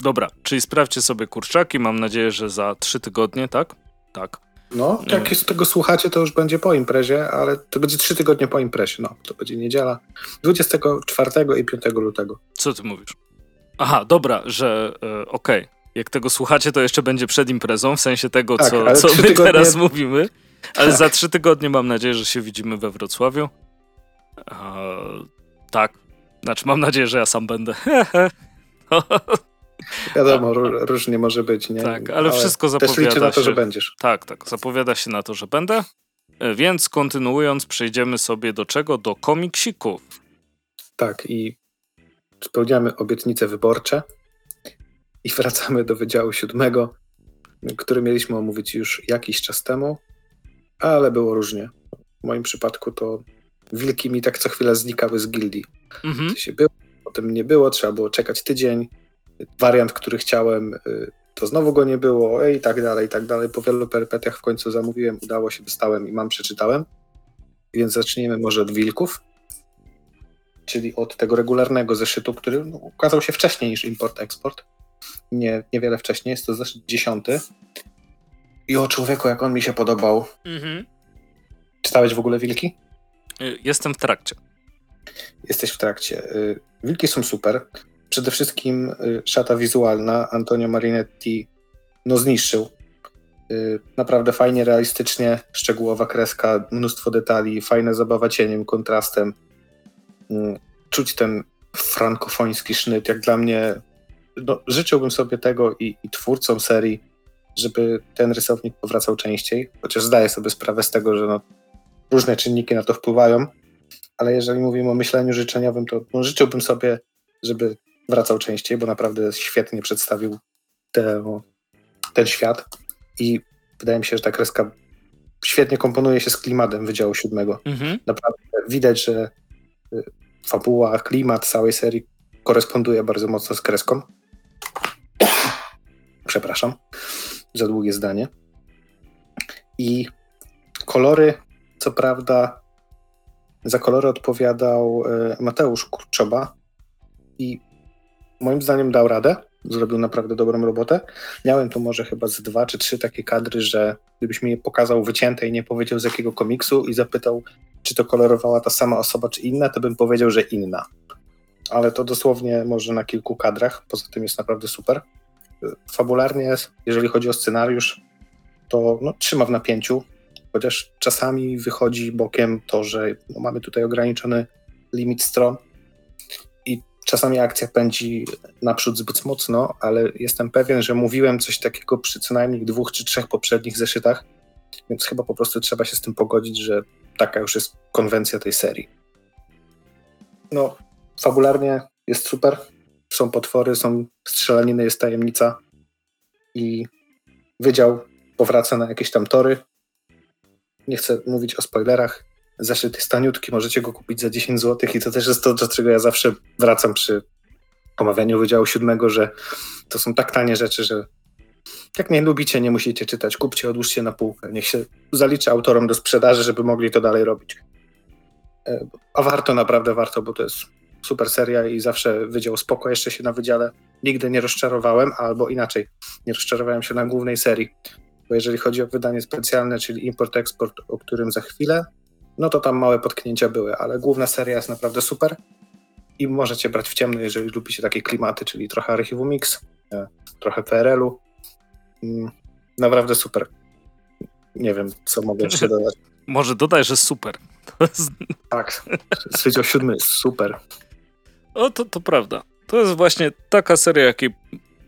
Dobra, czyli sprawdźcie sobie kurczaki. Mam nadzieję, że za trzy tygodnie, tak? Tak. No, jak z tego słuchacie, to już będzie po imprezie, ale to będzie trzy tygodnie po imprezie. No, to będzie niedziela 24 i 5 lutego. Co ty mówisz? Aha, dobra, że e, okej. Okay jak tego słuchacie, to jeszcze będzie przed imprezą, w sensie tego, tak, co, co my tygodnie... teraz mówimy. Ale tak. za trzy tygodnie mam nadzieję, że się widzimy we Wrocławiu. E, tak. Znaczy, mam nadzieję, że ja sam będę. Wiadomo, różnie może być, nie? Tak, ale, ale wszystko zapowiada też liczę na to, się, że będziesz. Tak, tak. Zapowiada się na to, że będę. E, więc kontynuując, przejdziemy sobie do czego? Do komiksików. Tak, i spełniamy obietnice wyborcze. I wracamy do Wydziału Siódmego, który mieliśmy omówić już jakiś czas temu, ale było różnie. W moim przypadku to wilki mi tak co chwilę znikały z gildii. Mhm. się było, potem nie było, trzeba było czekać tydzień. Wariant, który chciałem, y, to znowu go nie było i tak dalej, i tak dalej. Po wielu perypetiach w końcu zamówiłem, udało się, dostałem i mam, przeczytałem. Więc zacznijmy może od wilków, czyli od tego regularnego zeszytu, który no, ukazał się wcześniej niż import-eksport nie, niewiele wcześniej, jest to zeszły dziesiąty. I o człowieku, jak on mi się podobał. Mhm. Czytałeś w ogóle Wilki? Y, jestem w trakcie. Jesteś w trakcie. Y, wilki są super. Przede wszystkim y, szata wizualna Antonio Marinetti no zniszczył. Y, naprawdę fajnie, realistycznie, szczegółowa kreska, mnóstwo detali, fajna zabawa cieniem, kontrastem. Y, czuć ten frankofoński sznyt. Jak dla mnie, no, życzyłbym sobie tego i, i twórcom serii, żeby ten rysownik powracał częściej, chociaż zdaję sobie sprawę z tego, że no, różne czynniki na to wpływają, ale jeżeli mówimy o myśleniu życzeniowym, to no, życzyłbym sobie, żeby wracał częściej, bo naprawdę świetnie przedstawił te, ten świat i wydaje mi się, że ta kreska świetnie komponuje się z klimatem Wydziału Siódmego. Mhm. Naprawdę widać, że y, fabuła, klimat całej serii koresponduje bardzo mocno z kreską. Przepraszam, za długie zdanie. I kolory, co prawda, za kolory odpowiadał y, Mateusz Kurczoba i moim zdaniem dał radę, zrobił naprawdę dobrą robotę. Miałem tu może chyba z dwa czy trzy takie kadry, że gdybyś mi je pokazał wycięte i nie powiedział z jakiego komiksu i zapytał, czy to kolorowała ta sama osoba, czy inna, to bym powiedział, że inna. Ale to dosłownie może na kilku kadrach, poza tym jest naprawdę super. Fabularnie, jeżeli chodzi o scenariusz, to no, trzyma w napięciu, chociaż czasami wychodzi bokiem to, że no, mamy tutaj ograniczony limit stron, Czasami akcja pędzi naprzód zbyt mocno, ale jestem pewien, że mówiłem coś takiego przy co najmniej dwóch czy trzech poprzednich zeszytach, więc chyba po prostu trzeba się z tym pogodzić, że taka już jest konwencja tej serii. No, fabularnie jest super. Są potwory, są strzelaniny, jest tajemnica i wydział powraca na jakieś tam tory. Nie chcę mówić o spoilerach, zeszyt jest taniutki, możecie go kupić za 10 zł i to też jest to, do czego ja zawsze wracam przy omawianiu Wydziału Siódmego, że to są tak tanie rzeczy, że jak nie lubicie, nie musicie czytać, kupcie, odłóżcie na półkę, niech się zaliczy autorom do sprzedaży, żeby mogli to dalej robić. E, a warto, naprawdę warto, bo to jest super seria i zawsze Wydział spoko jeszcze się na Wydziale. Nigdy nie rozczarowałem, albo inaczej, nie rozczarowałem się na głównej serii, bo jeżeli chodzi o wydanie specjalne, czyli import-eksport, o którym za chwilę, no to tam małe potknięcia były, ale główna seria jest naprawdę super i możecie brać w ciemno, jeżeli lubicie takie klimaty, czyli trochę Archiwum Mix, e, trochę PRL-u. Mm, naprawdę super. Nie wiem, co mogę jeszcze dodać. Może dodaj, że super. Tak, Wydział Siódmy jest super. O, to, to prawda. To jest właśnie taka seria, jakiej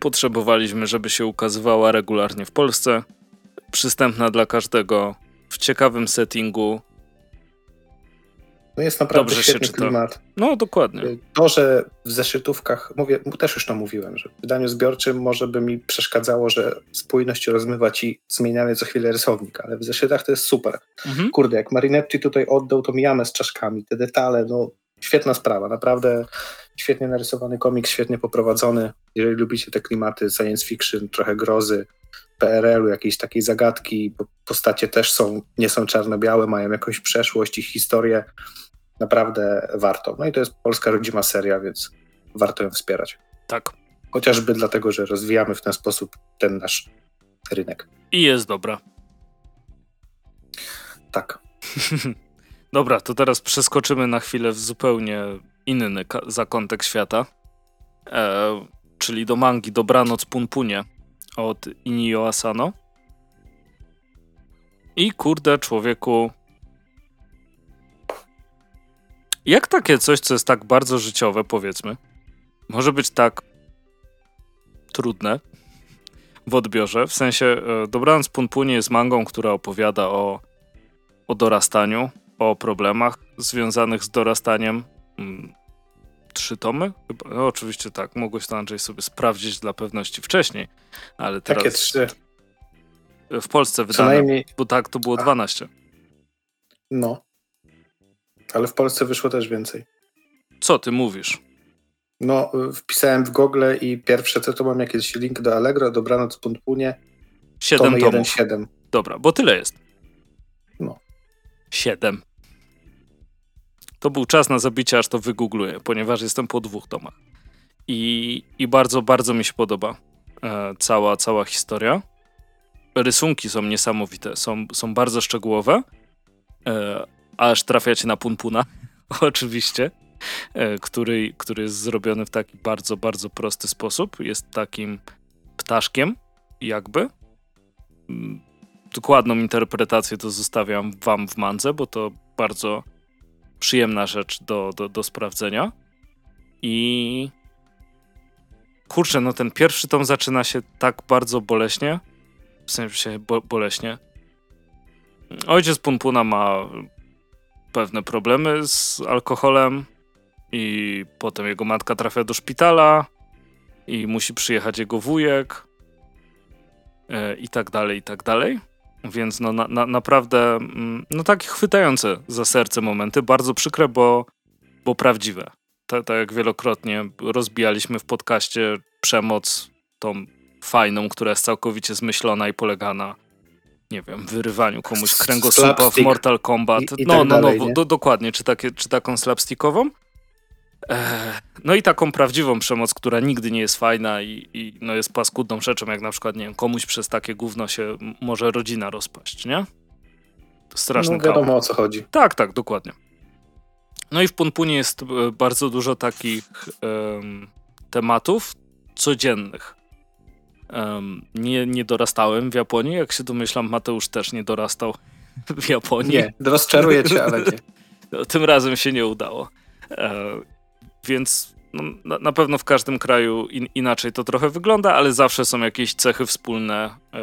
potrzebowaliśmy, żeby się ukazywała regularnie w Polsce. Przystępna dla każdego, w ciekawym settingu, no jest naprawdę Dobrze świetny klimat. No, dokładnie. To, że w zeszytówkach, mówię, też już to mówiłem, że w wydaniu zbiorczym może by mi przeszkadzało, że spójność rozmywa ci zmieniany co chwilę rysownik, ale w zeszytach to jest super. Mhm. Kurde, jak Marinetti tutaj oddał to mijamy z czaszkami, te detale, no świetna sprawa, naprawdę świetnie narysowany komiks, świetnie poprowadzony. Jeżeli lubicie te klimaty science fiction, trochę grozy, PRL-u, jakiejś takiej zagadki, bo postacie też są, nie są czarno-białe, mają jakąś przeszłość i historię, naprawdę warto. No i to jest polska rodzima seria, więc warto ją wspierać. Tak. Chociażby dlatego, że rozwijamy w ten sposób ten nasz rynek. I jest dobra. Tak. dobra, to teraz przeskoczymy na chwilę w zupełnie inny zakątek świata, e, czyli do mangi Dobranoc Punpunie od Inio Asano. I kurde, człowieku, Jak takie coś, co jest tak bardzo życiowe, powiedzmy, może być tak trudne w odbiorze? W sensie, e, Dobranoc Punpunie jest mangą, która opowiada o, o dorastaniu, o problemach związanych z dorastaniem. Trzy tomy? Chyba. No, oczywiście tak, mogłeś to Andrzej sobie sprawdzić dla pewności wcześniej, ale teraz... Takie trzy. W Polsce wydane, bo tak, to było 12. No. Ale w Polsce wyszło też więcej. Co ty mówisz? No, wpisałem w Google i pierwsze co to mam jakiś link do Allegro, dobranoc Puntpunie. 7 tomów. 1, 7. Dobra, bo tyle jest. No. 7. To był czas na zabicie, aż to wygoogluję, ponieważ jestem po dwóch tomach. I, i bardzo, bardzo mi się podoba e, cała, cała historia. Rysunki są niesamowite, są, są bardzo szczegółowe. E, aż trafiacie na Punpuna, oczywiście. e, który, który jest zrobiony w taki bardzo, bardzo prosty sposób. Jest takim ptaszkiem, jakby. Mm, dokładną interpretację to zostawiam wam w mandze, bo to bardzo przyjemna rzecz do, do, do sprawdzenia. I kurczę, no ten pierwszy tom zaczyna się tak bardzo boleśnie. W sensie bo, boleśnie. Ojciec Punpuna ma pewne problemy z alkoholem i potem jego matka trafia do szpitala i musi przyjechać jego wujek e, i tak dalej, i tak dalej. Więc no na, na, naprawdę mm, no takie chwytające za serce momenty, bardzo przykre, bo, bo prawdziwe. Tak, tak jak wielokrotnie rozbijaliśmy w podcaście przemoc tą fajną, która jest całkowicie zmyślona i polega na nie wiem, wyrywaniu komuś kręgosłupa w Mortal Kombat. I, i no, tak no, no, dalej, do, dokładnie, czy, takie, czy taką slapstickową. No i taką prawdziwą przemoc, która nigdy nie jest fajna i, i, no jest paskudną rzeczą, jak na przykład, nie wiem, komuś przez takie gówno się może rodzina rozpaść, nie? To straszny no wiadomo o co chodzi. Tak, tak, dokładnie. No i w Punpunie jest e, bardzo dużo takich um, tematów codziennych. Um, nie, nie dorastałem w Japonii, jak się domyślam, Mateusz też nie dorastał w Japonii. Nie, rozczaruję cię, ale nie. No, tym razem się nie udało. Więc no, na, na, pewno w każdym kraju in, inaczej to trochę wygląda, ale zawsze są jakieś cechy wspólne e,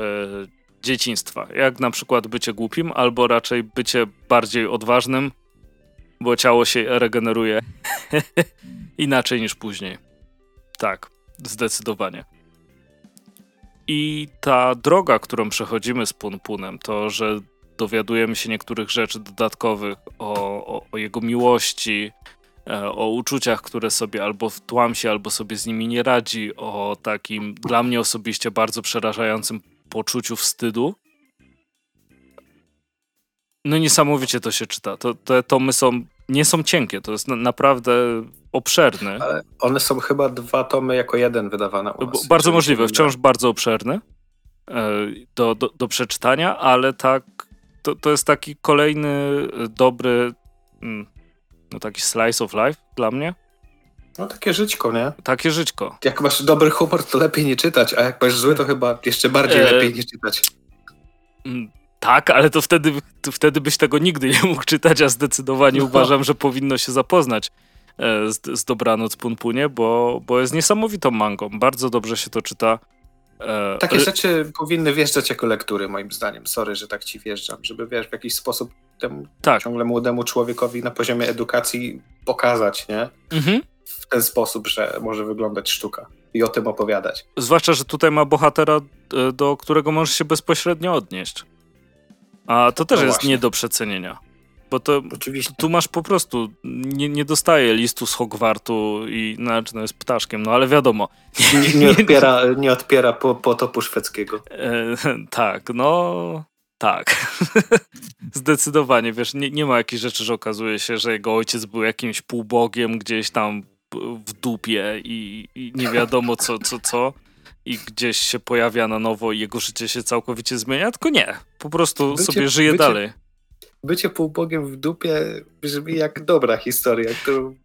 dzieciństwa. Jak na przykład bycie głupim, albo raczej bycie bardziej odważnym, bo ciało się regeneruje inaczej niż później. Tak, zdecydowanie. I ta droga, którą przechodzimy z Punpunem, to, że dowiadujemy się niektórych rzeczy dodatkowych o, o, o jego miłości, o uczuciach, które sobie albo wtłamsi, albo sobie z nimi nie radzi, o takim dla mnie osobiście bardzo przerażającym poczuciu wstydu. No niesamowicie to się czyta. To, te tomy są, nie są cienkie, to jest na, naprawdę obszerny. Ale one są chyba dwa tomy jako jeden wydawane u nas. Bardzo możliwe, wciąż bardzo obszerny e, do, do, do przeczytania, ale tak, to, to jest taki kolejny dobry, mm, no taki slice of life dla mnie. No takie żyćko, nie? Takie żyćko. Jak masz dobry humor, to lepiej nie czytać, a jak masz zły, to chyba jeszcze bardziej e... lepiej nie czytać. Mm, tak, ale to wtedy, to wtedy byś tego nigdy nie mógł czytać, a zdecydowanie no. uważam, że powinno się zapoznać E, z, z Dobranoc Punpunie, bo, bo jest niesamowitą mangą. Bardzo dobrze się to czyta. E, Takie rzeczy powinny wjeżdżać jako lektury, moim zdaniem. Sorry, że tak ci wjeżdżam, żeby wiesz, w jakiś sposób temu tak. ciągle młodemu człowiekowi na poziomie edukacji pokazać, nie? Mhm. W ten sposób, że może wyglądać sztuka i o tym opowiadać. Zwłaszcza, że tutaj ma bohatera, e, do którego możesz się bezpośrednio odnieść. A to też no jest właśnie. nie do przecenienia. Bo to Oczywiście. tu masz po prostu, nie, nie dostaje listu z Hogwartu i znaczy no jest ptaszkiem, no ale wiadomo. Nie, nie odpiera, nie odpiera po, potopu szwedzkiego. E, tak, no tak. Zdecydowanie, wiesz, nie, nie ma jakichś rzeczy, że okazuje się, że jego ojciec był jakimś półbogiem gdzieś tam w dupie i, i nie wiadomo co, co, co i gdzieś się pojawia na nowo i jego życie się całkowicie zmienia, tylko nie. Po prostu bycie, sobie żyje bycie, dalej bycie półbogiem w dupie brzmi jak dobra historia, którą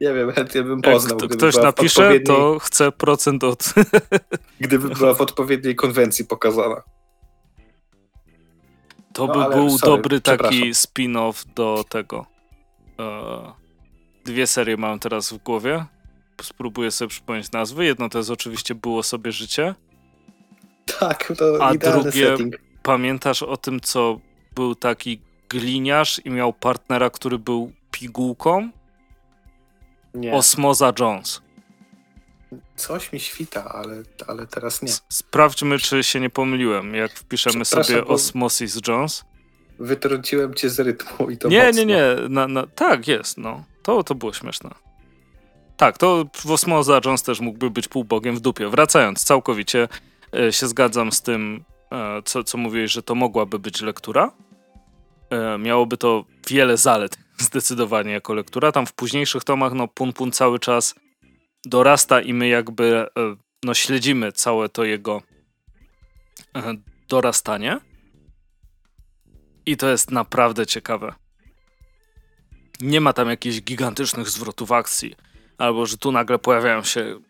nie wiem, chętnie bym poznał. Jak ktoś napisze, odpowiedniej... to chce procent od... gdyby była w odpowiedniej konwencji pokazana. To no, by był sorry, dobry taki spin-off do tego. E, dwie serie mam teraz w głowie. Spróbuję sobie przypomnieć nazwy. Jedno to jest oczywiście Było sobie życie. Tak, to A drugie, setting. pamiętasz o tym, co był taki gliniarz i miał partnera, który był pigułką? Nie. Osmoza Jones. Coś mi świta, ale, ale teraz nie. Sprawdźmy, czy się nie pomyliłem, jak wpiszemy sobie Osmosis Jones. Wytrąciłem cię z rytmu i to Nie, mocno. nie, nie. Na, na, tak, jest, no. To, to było śmieszne. Tak, to Osmoza Jones też mógłby być półbogiem w dupie. Wracając, całkowicie e, się zgadzam z tym, e, co, co mówiłeś, że to mogłaby być lektura. E, miałoby to wiele zalet zdecydowanie jako lektura. Tam w późniejszych tomach no Pun Pun cały czas dorasta i my jakby e, no śledzimy całe to jego e, dorastanie. I to jest naprawdę ciekawe. Nie ma tam jakichś gigantycznych zwrotów akcji, albo że tu nagle pojawiają się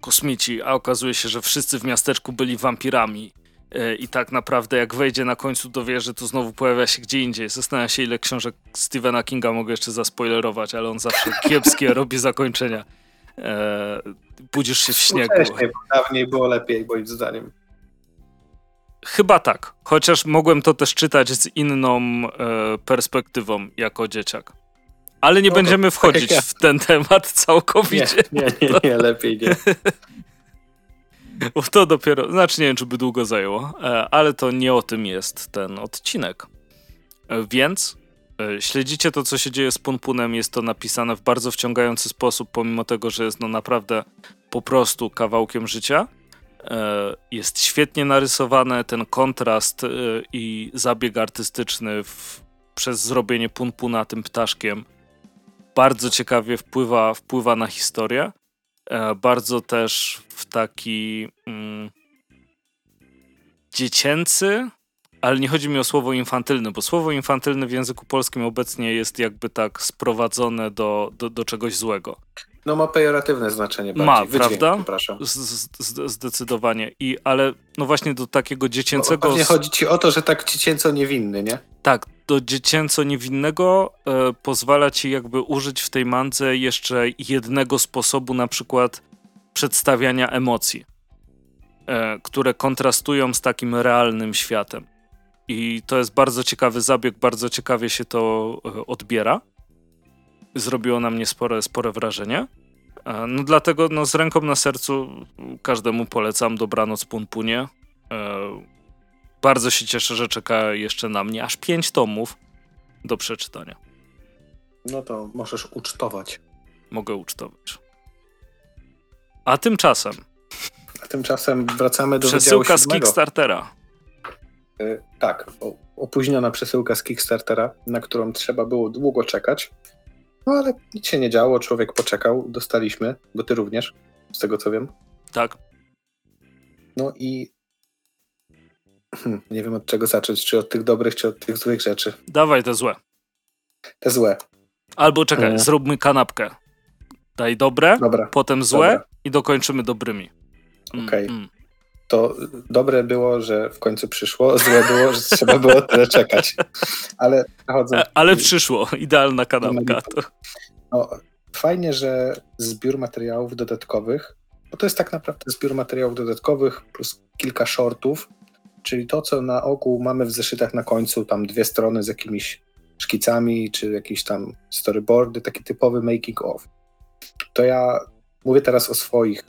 kosmici, a okazuje się, że wszyscy w miasteczku byli wampirami. E, I tak naprawdę, jak wejdzie na końcu do wieży, to znowu pojawia się gdzie indziej. Zastanawiam się, ile książek Stephena Kinga mogę jeszcze zaspoilerować, ale on zawsze kiepskie robi zakończenia. E, budzisz się w śniegu. Wcześniej, dawniej było lepiej, moim zdaniem. Chyba tak, chociaż mogłem to też czytać z inną e, perspektywą jako dzieciak. Ale nie no, będziemy tak wchodzić tak ja. w ten temat całkowicie. Nie, nie, nie, nie lepiej nie. Bo to dopiero, znaczy nie wiem, czy by długo zajęło, e, ale to nie o tym jest ten odcinek. E, więc e, śledzicie to, co się dzieje z Punpunem. Jest to napisane w bardzo wciągający sposób, pomimo tego, że jest no naprawdę po prostu kawałkiem życia. Jest świetnie narysowane, ten kontrast i zabieg artystyczny w, przez zrobienie Punpuna tym ptaszkiem bardzo ciekawie wpływa, wpływa na historię. E, bardzo też w taki mm, dziecięcy, ale nie chodzi mi o słowo infantylny, bo słowo infantylny w języku polskim obecnie jest jakby tak sprowadzone do, do, do czegoś złego. No ma pejoratywne znaczenie bardziej. Ma, Wydźwięk, prawda? zdecydowanie. I, ale no właśnie do takiego dziecięcego... Pewnie chodzi ci o to, że tak dziecięco niewinny, nie? Tak, do dziecięco niewinnego e, pozwala ci jakby użyć w tej mandze jeszcze jednego sposobu na przykład przedstawiania emocji, e, które kontrastują z takim realnym światem. I to jest bardzo ciekawy zabieg, bardzo ciekawie się to e, odbiera zrobiło na mnie spore, spore wrażenie. E, no dlatego no, z ręką na sercu każdemu polecam Dobranoc Punpunie. E, bardzo się cieszę, że czeka jeszcze na mnie aż pięć tomów do przeczytania. No to możesz ucztować. Mogę ucztować. A tymczasem. A tymczasem wracamy do Przesyłka z Kickstartera. Yy, tak, opóźniona przesyłka z Kickstartera, na którą trzeba było długo czekać. No ale nic się nie działo, człowiek poczekał, dostaliśmy, bo ty również, z tego co wiem. Tak. No i hmm, nie wiem od czego zacząć, czy od tych dobrych, czy od tych złych rzeczy. Dawaj te złe. Te złe. Albo czekaj, hmm. zróbmy kanapkę. Daj dobre, Dobra. potem złe Dobra. i dokończymy dobrymi. Mm, Okej. Okay. Mm to dobre było, że w końcu przyszło, złe było, że trzeba było tyle czekać. Ale chodzą... E, ale przyszło, idealna kanapka. To. No, fajnie, że zbiór materiałów dodatkowych, bo to jest tak naprawdę zbiór materiałów dodatkowych plus kilka shortów, czyli to, co na ogół mamy w zeszytach na końcu, tam dwie strony z jakimiś szkicami, czy jakieś tam storyboardy, taki typowy making of. To ja mówię teraz o swoich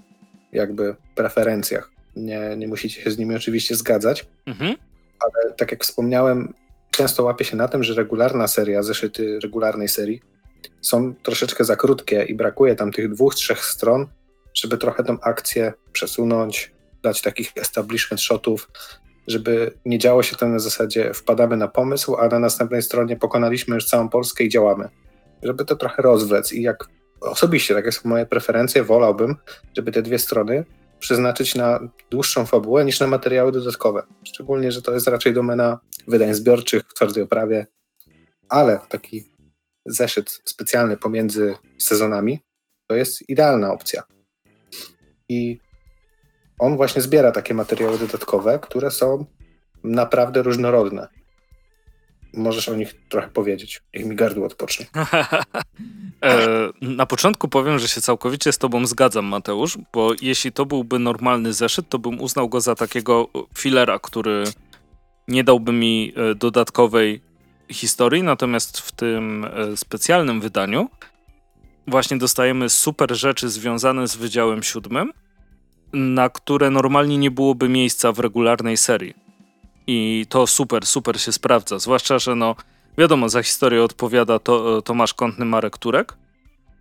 jakby preferencjach nie, nie musicie się z nimi oczywiście zgadzać, mhm. ale tak jak wspomniałem, często łapię się na tym, że regularna seria, zeszyty regularnej serii są troszeczkę za krótkie i brakuje tam tych dwóch, trzech stron, żeby trochę tą akcję przesunąć, dać takich establishment shotów, żeby nie działo się to na zasadzie wpadamy na pomysł, a na następnej stronie pokonaliśmy już całą Polskę i działamy. Żeby to trochę rozwlec i jak osobiście, takie są moje preferencje, wolałbym, żeby te dwie strony przeznaczyć na dłuższą fabułę niż na materiały dodatkowe. Szczególnie, że to jest raczej domena wydań zbiorczych w twardej oprawie, ale taki zeszyt specjalny pomiędzy sezonami to jest idealna opcja. I on właśnie zbiera takie materiały dodatkowe, które są naprawdę różnorodne możesz o nich trochę powiedzieć. Niech mi gardło odpocznie. e, na początku powiem, że się całkowicie z tobą zgadzam, Mateusz, bo jeśli to byłby normalny zeszyt, to bym uznał go za takiego filera, który nie dałby mi e, dodatkowej historii, natomiast w tym e, specjalnym wydaniu właśnie dostajemy super rzeczy związane z Wydziałem Siódmym, na które normalnie nie byłoby miejsca w regularnej serii. I to super, super się sprawdza. Zwłaszcza, że no wiadomo, za historię odpowiada to, Tomasz Kątny, Marek Turek.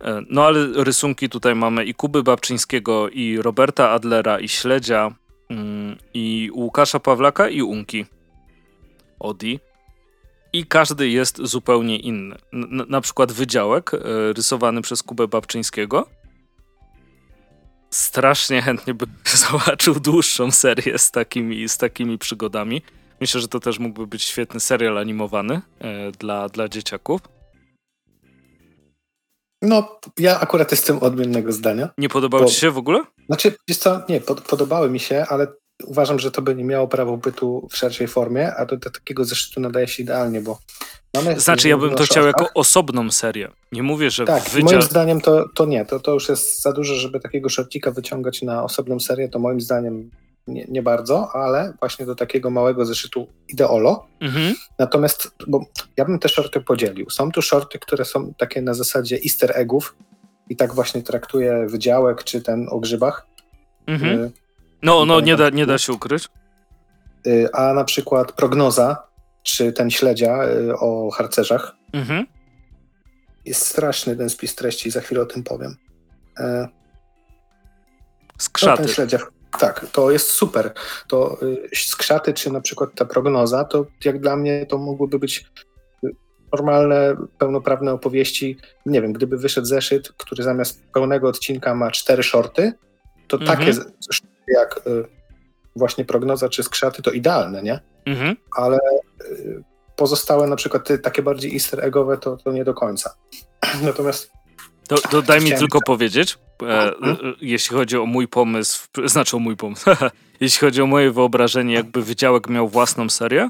E, no ale rysunki tutaj mamy i Kuby Babczyńskiego, i Roberta Adlera, i Śledzia, mm, i Łukasza Pawlaka, i Unki. Odi. I każdy jest zupełnie inny. N na przykład Wydziałek, e, rysowany przez Kubę Babczyńskiego. Strasznie chętnie bym zobaczył dłuższą serię z takimi, z takimi przygodami. Myślę, że to też mógłby być świetny serial animowany e, dla, dla dzieciaków. No, ja akurat jestem odmiennego zdania. Nie podobało Bo- ci się w ogóle? Znaczy, wiesz co, nie, pod, podobały mi się, ale uważam, że to by nie miało prawa bytu w szerszej formie, a do, do takiego zeszytu nadaje się idealnie, bo mamy... Znaczy, ja bym to chciał jako osobną serię. Nie mówię, że Tak, wydział... moim zdaniem to, to nie, to, to już jest za dużo, żeby takiego shortika wyciągać na osobną serię, to moim zdaniem nie, nie bardzo, ale właśnie do takiego małego zeszytu ideolo. Mhm. Natomiast, bo ja bym te shorty podzielił. Są tu shorty, które są takie na zasadzie easter eggów i tak właśnie traktuję wydziałek czy ten o grzybach. Mhm. Y, No, no, nie da, nie da się ukryć. y, A na przykład prognoza, czy ten śledzia y, o harcerzach. Mhm. Jest straszny ten spis treści, za chwilę o tym powiem. E, No, Skrzaty. ten śledzia, tak, to jest super. To y, skrzaty, czy na przykład ta prognoza, to jak dla mnie to mogłyby być y, normalne, pełnoprawne opowieści. Nie wiem, gdyby wyszedł zeszyt, który zamiast pełnego odcinka ma cztery shorty, to Mhm. takie jak y, właśnie prognoza czy skrzaty to idealne, nie? Mhm. ale y, pozostałe na przykład te, takie bardziej easter eggowe to, to nie do końca. Natomiast To, to daj mi tylko powiedzieć, e, Mhm. e, jeśli chodzi o mój pomysł, znaczy o mój pomysł, jeśli chodzi o moje wyobrażenie, jakby Wydziałek miał własną serię,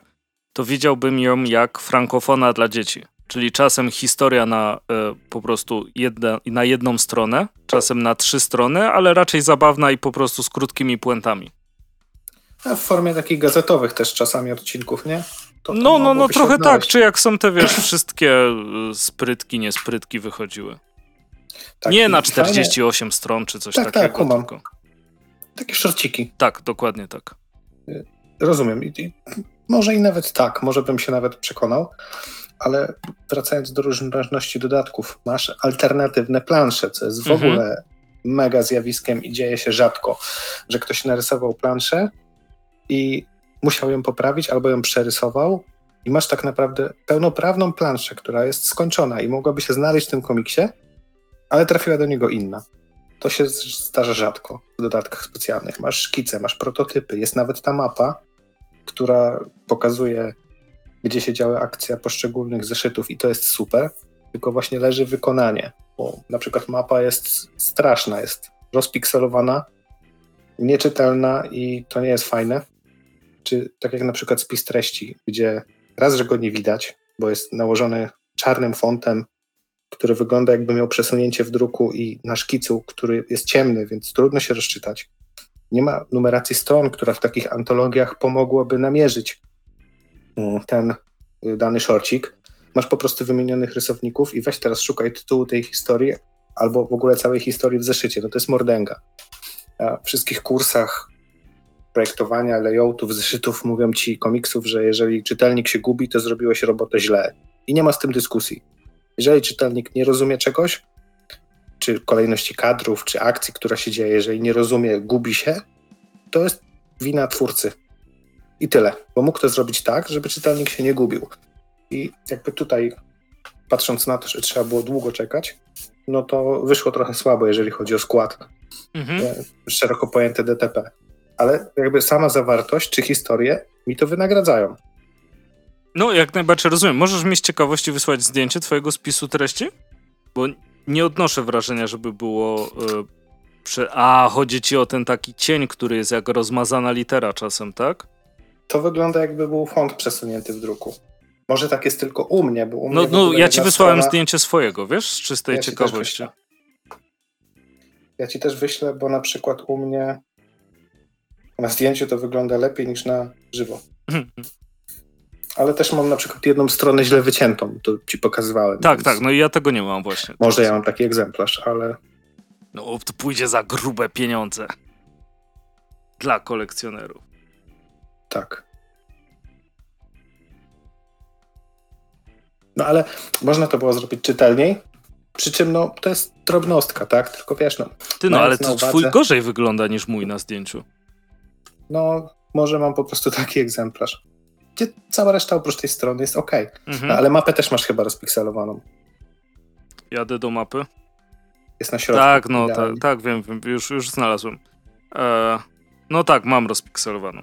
to widziałbym ją jak frankofona dla dzieci. Czyli czasem historia na e, po prostu jedna, na jedną stronę, czasem na trzy strony, ale raczej zabawna i po prostu z krótkimi puentami. a w formie takich gazetowych też czasami odcinków, nie? To, No, no, no, trochę tak. odnaleźć. Czy jak są te, wiesz, wszystkie e, sprytki, niesprytki wychodziły. Tak, Nie na fajnie- 48 stron czy coś Tak, tak, takiego. kumam. tylko. Takie szorciki, Tak, dokładnie tak. rozumiem. I, i, może i nawet tak, może bym się nawet przekonał, ale wracając do różnorodności dodatków, masz alternatywne plansze, co jest w Mhm. ogóle mega zjawiskiem i dzieje się rzadko, że ktoś narysował planszę i musiał ją poprawić albo ją przerysował i masz tak naprawdę pełnoprawną planszę, która jest skończona i mogłaby się znaleźć w tym komiksie, ale trafiła do niego inna. To się zdarza rzadko w dodatkach specjalnych. Masz szkice, masz prototypy, jest nawet ta mapa, która pokazuje, gdzie się działa akcja poszczególnych zeszytów i to jest super, tylko właśnie leży wykonanie, bo na przykład mapa jest straszna, jest rozpikselowana, nieczytelna i to nie jest fajne. Czy tak jak na przykład spis treści, gdzie raz, że go nie widać, bo jest nałożony czarnym fontem, który wygląda jakby miał przesunięcie w druku i na szkicu, który jest ciemny, więc trudno się rozczytać. Nie ma numeracji stron, która w takich antologiach pomogłaby namierzyć ten y, dany szorcik. Masz po prostu wymienionych rysowników i weź teraz szukaj tytułu tej historii albo w ogóle całej historii w zeszycie. No to jest mordęga. Na wszystkich kursach projektowania, layoutów, zeszytów mówią ci komiksów, że jeżeli czytelnik się gubi, to zrobiłeś robotę źle. I nie ma z tym dyskusji. Jeżeli czytelnik nie rozumie czegoś, czy kolejności kadrów, czy akcji, która się dzieje, jeżeli nie rozumie, gubi się, to jest wina twórcy. I tyle. Bo mógł to zrobić tak, żeby czytelnik się nie gubił. I jakby tutaj, patrząc na to, że trzeba było długo czekać, no to wyszło trochę słabo, jeżeli chodzi o skład Mhm. e, szeroko pojęte DTP. Ale jakby sama zawartość czy historie mi to wynagradzają. No, jak najbardziej rozumiem. Możesz mi z ciekawości wysłać zdjęcie twojego spisu treści? Bo nie odnoszę wrażenia, żeby było. E, przy... A, chodzi ci o ten taki cień, który jest jak rozmazana litera czasem, tak? To wygląda jakby był font przesunięty w druku. Może tak jest tylko u mnie, bo u mnie No, w no ogóle ja ci wysłałem strona- zdjęcie swojego, wiesz, z czystej Ja ci ciekawości. wyślę. Ja ci też wyślę, bo na przykład u mnie na zdjęciu to wygląda lepiej niż na żywo. Ale też mam na przykład jedną stronę źle wyciętą, to ci pokazywałem. tak, więc tak, no i ja tego nie mam właśnie. Może ja mam taki egzemplarz, ale No, to pójdzie za grube pieniądze. Dla kolekcjonerów. Tak. No ale można to było zrobić czytelniej. Przy czym no, to jest drobnostka, tak? Tylko wiesz, no, Ty, no ale to uwadze- twój gorzej wygląda niż mój na zdjęciu. no może mam po prostu taki egzemplarz. Gdzie cała reszta oprócz tej strony jest ok. Mhm. No, ale mapę też masz chyba rozpikselowaną. Jadę do mapy. Jest na środku. Tak, no tak, tak, wiem, wiem już, już znalazłem. E, no tak, mam rozpikselowaną.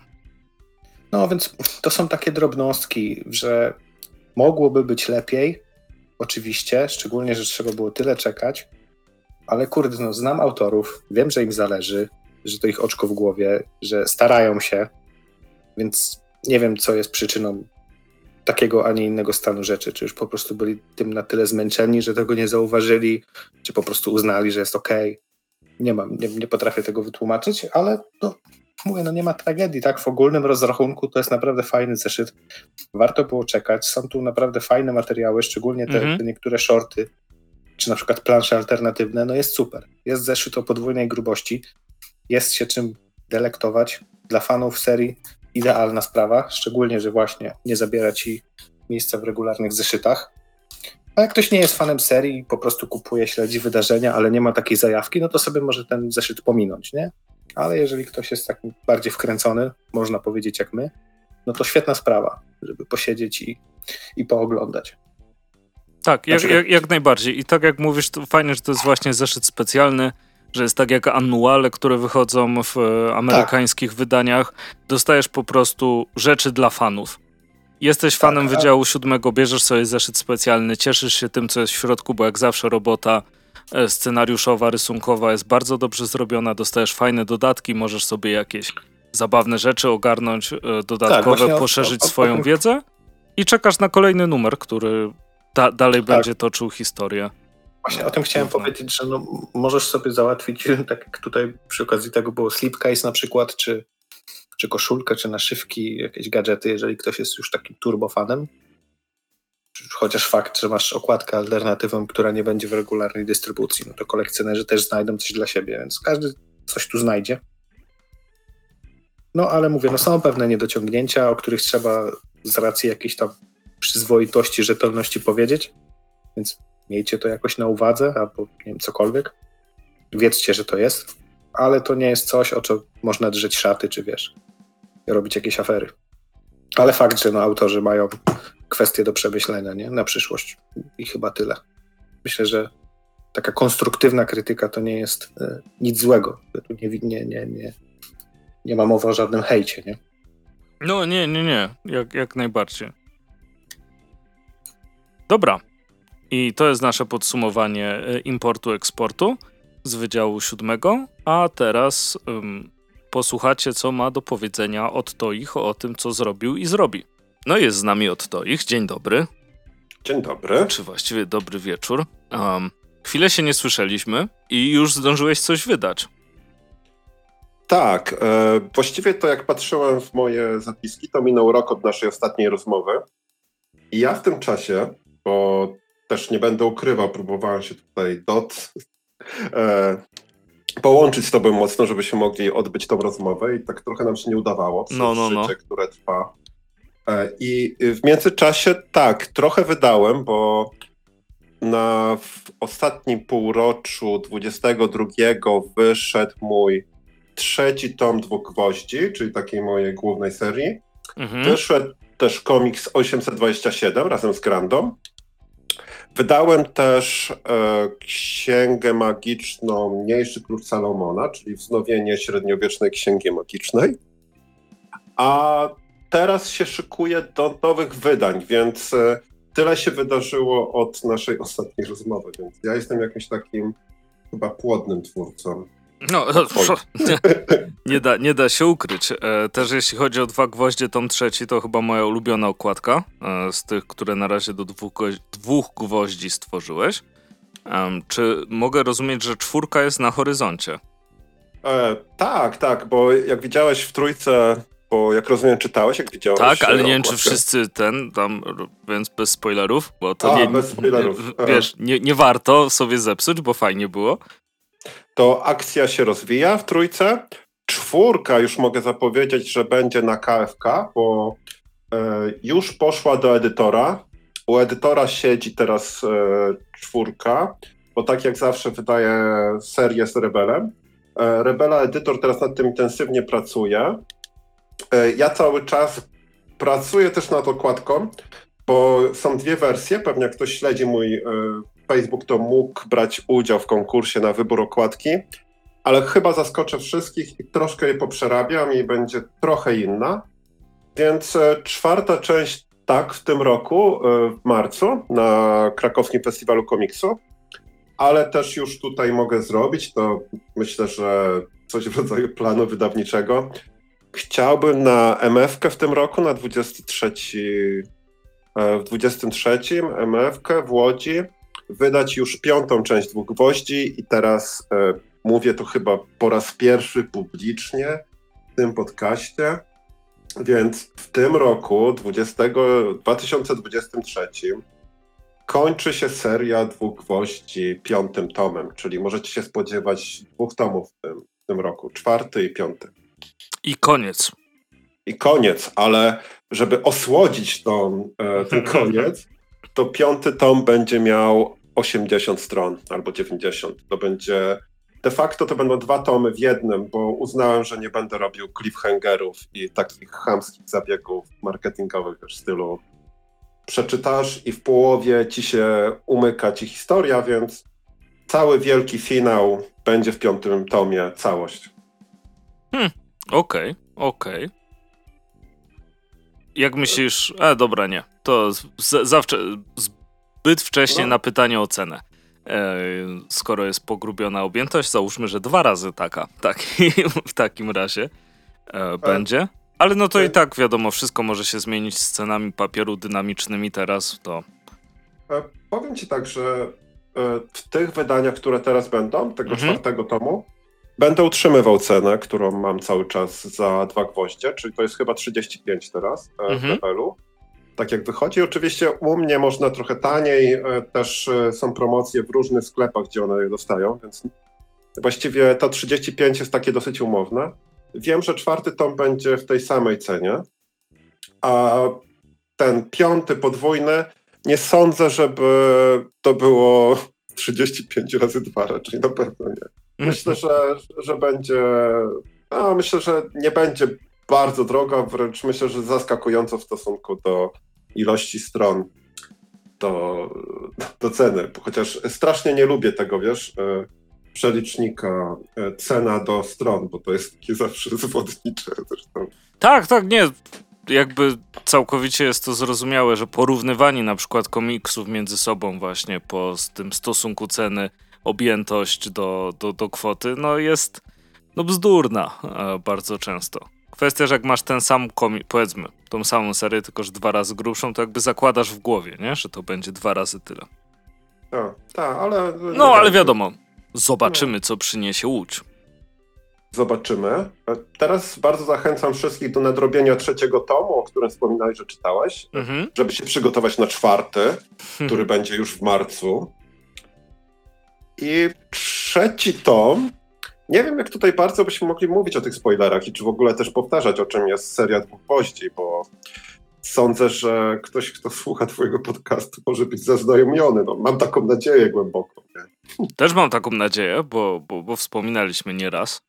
No więc to są takie drobnostki, że mogłoby być lepiej, oczywiście, szczególnie, że trzeba było tyle czekać, ale kurde, no, znam autorów, wiem, że im zależy, że to ich oczko w głowie, że starają się, więc nie wiem, co jest przyczyną takiego, a nie innego stanu rzeczy. Czy już po prostu byli tym na tyle zmęczeni, że tego nie zauważyli, czy po prostu uznali, że jest ok. Nie mam, nie, nie potrafię tego wytłumaczyć, ale no, mówię, no nie ma tragedii, tak? W ogólnym rozrachunku to jest naprawdę fajny zeszyt. Warto było czekać. Są tu naprawdę fajne materiały, szczególnie te, mhm. te niektóre shorty, czy na przykład plansze alternatywne. No jest super. Jest zeszyt o podwójnej grubości. Jest się czym delektować. Dla fanów serii idealna sprawa, szczególnie, że właśnie nie zabiera ci miejsca w regularnych zeszytach. A jak ktoś nie jest fanem serii, po prostu kupuje, śledzi wydarzenia, ale nie ma takiej zajawki, no to sobie może ten zeszyt pominąć, nie? Ale jeżeli ktoś jest taki bardziej wkręcony, można powiedzieć jak my, no to świetna sprawa, żeby posiedzieć i, i pooglądać. Tak, jak, jak, jak, najbardziej. I tak jak mówisz, to fajnie, że to jest właśnie zeszyt specjalny, że jest tak jak annuale, które wychodzą w e, amerykańskich tak. wydaniach. Dostajesz po prostu rzeczy dla fanów. Jesteś tak, fanem tak, Wydziału Siódmego, bierzesz sobie zeszyt specjalny, cieszysz się tym, co jest w środku, bo jak zawsze robota scenariuszowa, rysunkowa jest bardzo dobrze zrobiona, dostajesz fajne dodatki, możesz sobie jakieś zabawne rzeczy ogarnąć, e, dodatkowe, tak, poszerzyć o, o, swoją o, wiedzę i czekasz na kolejny numer, który da, dalej tak. będzie toczył historię. Właśnie o tym chciałem powiedzieć, że no, możesz sobie załatwić, tak jak tutaj przy okazji tego było slipcase na przykład, czy, czy koszulkę, czy naszywki, jakieś gadżety, jeżeli ktoś jest już takim turbofanem. Chociaż fakt, że masz okładkę alternatywą, która nie będzie w regularnej dystrybucji, no to kolekcjonerzy też znajdą coś dla siebie, więc każdy coś tu znajdzie. No ale mówię, no są pewne niedociągnięcia, o których trzeba z racji jakiejś tam przyzwoitości, rzetelności powiedzieć, więc miejcie to jakoś na uwadze, albo nie wiem, cokolwiek. Wiedzcie, że to jest, ale to nie jest coś, o co można drzeć szaty, czy wiesz, robić jakieś afery. Ale fakt, że no, autorzy mają kwestie do przemyślenia nie? na przyszłość i chyba tyle. Myślę, że taka konstruktywna krytyka to nie jest e, nic złego. Tu nie, nie, nie, nie, nie ma mowy o żadnym hejcie, nie? No nie, nie, nie, jak, jak najbardziej. Dobra, i to jest nasze podsumowanie e, importu-eksportu z Wydziału Siódmego. A teraz posłuchacie, co ma do powiedzenia od Toich o tym, co zrobił i zrobi. No jest z nami od Toich. Dzień dobry. Dzień dobry. Czy właściwie dobry wieczór. Um, chwilę się nie słyszeliśmy i już zdążyłeś coś wydać. Tak, e, właściwie to jak patrzyłem w moje zapiski, to minął rok od naszej ostatniej rozmowy. I ja w tym czasie, bo też nie będę ukrywał, próbowałem się tutaj dot e, połączyć z tobą mocno, żebyśmy mogli odbyć tą rozmowę i tak trochę nam się nie udawało przez no, no, no. życie, które trwa. E, I w międzyczasie tak, trochę wydałem, bo na w ostatnim półroczu 22 wyszedł mój trzeci tom dwóch gwoździ, czyli takiej mojej głównej serii. Mhm. Wyszedł też komiks 827 razem z Grandą. Wydałem też e, księgę magiczną Mniejszy Klucz Salomona, czyli wznowienie średniowiecznej księgi magicznej. A teraz się szykuję do nowych wydań, więc e, tyle się wydarzyło od naszej ostatniej rozmowy, więc ja jestem jakimś takim chyba płodnym twórcą. No, nie, nie, da, nie da się ukryć. E, też jeśli chodzi o dwa gwoździe, tom trzeci to chyba moja ulubiona okładka e, z tych, które na razie do dwóch, dwóch gwoździ stworzyłeś. czy mogę rozumieć, że czwórka jest na horyzoncie? E, tak, tak, bo jak widziałeś w trójce, bo jak rozumiem czytałeś, jak widziałeś... Tak, ale nie wiem, czy wszyscy ten, tam, więc bez spoilerów, bo to A, nie, bez spoilerów. wiesz, nie, nie warto sobie zepsuć, bo fajnie było to akcja się rozwija w trójce. Czwórka już mogę zapowiedzieć, że będzie na KFK, bo e, już poszła do edytora. U edytora siedzi teraz e, czwórka, bo tak jak zawsze wydaje serię z Rebelem. E, Rebela edytor teraz nad tym intensywnie pracuje. E, ja cały czas pracuję też nad okładką, bo są dwie wersje. Pewnie ktoś śledzi mój e, Facebook to mógł brać udział w konkursie na wybór okładki, ale chyba zaskoczę wszystkich i troszkę je poprzerabiam i będzie trochę inna. Więc e, czwarta część tak, w tym roku, e, w marcu, na krakowskim festiwalu komiksu, ale też już tutaj mogę zrobić, to myślę, że coś w rodzaju planu wydawniczego. Chciałbym na MF-kę w tym roku, na 23, e, w 23 MF-kę w Łodzi, wydać już piątą część Dwóch Gwoździ i teraz e, mówię to chyba po raz pierwszy publicznie w tym podcaście. Więc w tym roku, 20, 2023, kończy się seria dwóch gwoździ piątym tomem, czyli możecie się spodziewać dwóch tomów w tym, w tym roku, czwarty i piąty. I koniec. I koniec, ale żeby osłodzić tą, e, ten koniec, to piąty tom będzie miał 80 stron albo 90. To będzie de facto to będą dwa tomy w jednym, bo uznałem, że nie będę robił cliffhangerów i takich chamskich zabiegów marketingowych w stylu przeczytasz i w połowie ci się umyka ci historia, więc cały wielki finał będzie w piątym tomie, całość. Hmm, okej, okay, okej. Okay. Jak myślisz, a dobra, nie, to z, zawsze, zbyt wcześnie no. na pytanie o cenę. E, skoro jest pogrubiona objętość, załóżmy, że dwa razy taka. Taki, w takim razie e, będzie. Ale no to i tak wiadomo, wszystko może się zmienić z cenami papieru dynamicznymi teraz, to... E, powiem ci tak, że w tych wydaniach, które teraz będą, tego mhm. czwartego tomu, będę utrzymywał cenę, którą mam cały czas za dwa gwoździe, czyli to jest chyba 35 teraz mhm. w levelu tak jak wychodzi. Oczywiście u mnie można trochę taniej, e, też e, są promocje w różnych sklepach, gdzie one je dostają, więc właściwie to 35 jest takie dosyć umowne. Wiem, że czwarty tom będzie w tej samej cenie, a ten piąty podwójny nie sądzę, żeby to było 35 razy 2, raczej na pewno nie. Myślę, że, że będzie. No, myślę, że nie będzie bardzo droga, wręcz myślę, że zaskakująco w stosunku do ilości stron do, do ceny. Chociaż strasznie nie lubię tego, wiesz, e, przelicznika e, cena do stron, bo to jest takie zawsze zwodnicze zresztą. Tak, tak, nie. Jakby całkowicie jest to zrozumiałe, że porównywanie na przykład komiksów między sobą właśnie po tym stosunku ceny, objętość do, do, do kwoty, no jest no bzdurna e, bardzo często. Kwestia, że jak masz ten sam komik, powiedzmy, tą samą serię, tylko że dwa razy grubszą, to jakby zakładasz w głowie, nie? Że to będzie dwa razy tyle. Tak, tak, ale... No, ale wiadomo, zobaczymy, co przyniesie Łódź. Zobaczymy. E, teraz bardzo zachęcam wszystkich do nadrobienia trzeciego tomu, o którym wspominałeś, że czytałeś, mhm. żeby się przygotować na czwarty, który będzie już w marcu. I trzeci tom nie wiem, jak tutaj bardzo byśmy mogli mówić o tych spoilerach i czy w ogóle też powtarzać, o czym jest seria dwóch gwoździ, bo sądzę, że ktoś, kto słucha twojego podcastu, może być zaznajomiony. No, mam taką nadzieję głęboko. Nie? Też mam taką nadzieję, bo, bo, bo wspominaliśmy nieraz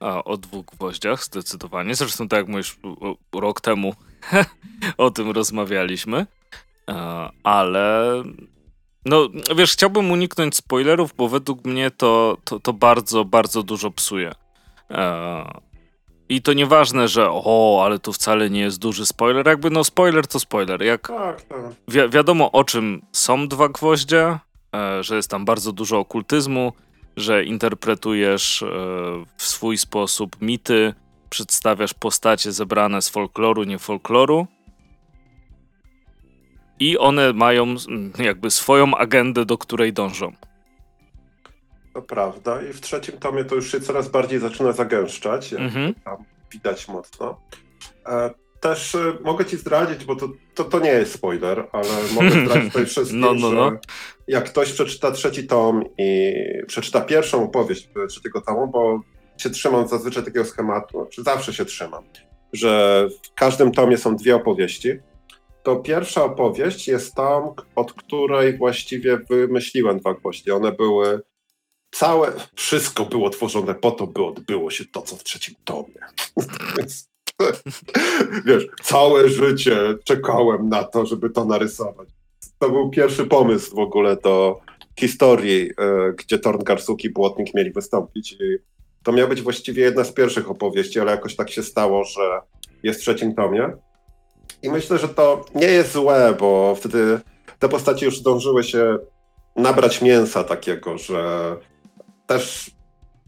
o dwóch gwoździach, zdecydowanie. Zresztą tak jak mówisz, rok temu o tym rozmawialiśmy. Ale no, wiesz, chciałbym uniknąć spoilerów, bo według mnie to, to, to bardzo, bardzo dużo psuje. Eee, I to nieważne, że o, ale to wcale nie jest duży spoiler. Jakby no spoiler to spoiler. Jak tak, tak. Wi wiadomo o czym są dwa gwoździe, e, że jest tam bardzo dużo okultyzmu, że interpretujesz e, w swój sposób mity, przedstawiasz postacie zebrane z folkloru, nie folkloru i one mają jakby swoją agendę, do której dążą. To prawda. I w trzecim tomie to już się coraz bardziej zaczyna zagęszczać. Mhm. Tam widać mocno. E, też e, mogę ci zdradzić, bo to, to, to nie jest spoiler, ale mogę zdradzić tutaj wszystkim, no, no, no. że jak ktoś przeczyta trzeci tom i przeczyta pierwszą opowieść trzeciego tomu, bo się trzymam zazwyczaj takiego schematu, czy zawsze się trzymam, że w każdym tomie są dwie opowieści to pierwsza opowieść jest tam, od której właściwie wymyśliłem dwa gwoździe. One były całe, wszystko było tworzone po to, by odbyło się to, co w trzecim tomie. Wiesz, całe życie czekałem na to, żeby to narysować. To był pierwszy pomysł w ogóle do historii, e, gdzie Torngarsuk i Błotnik mieli wystąpić. I to miała być właściwie jedna z pierwszych opowieści, ale jakoś tak się stało, że jest w trzecim tomie. I myślę, że to nie jest złe, bo wtedy te postacie już zdążyły się nabrać mięsa takiego, że też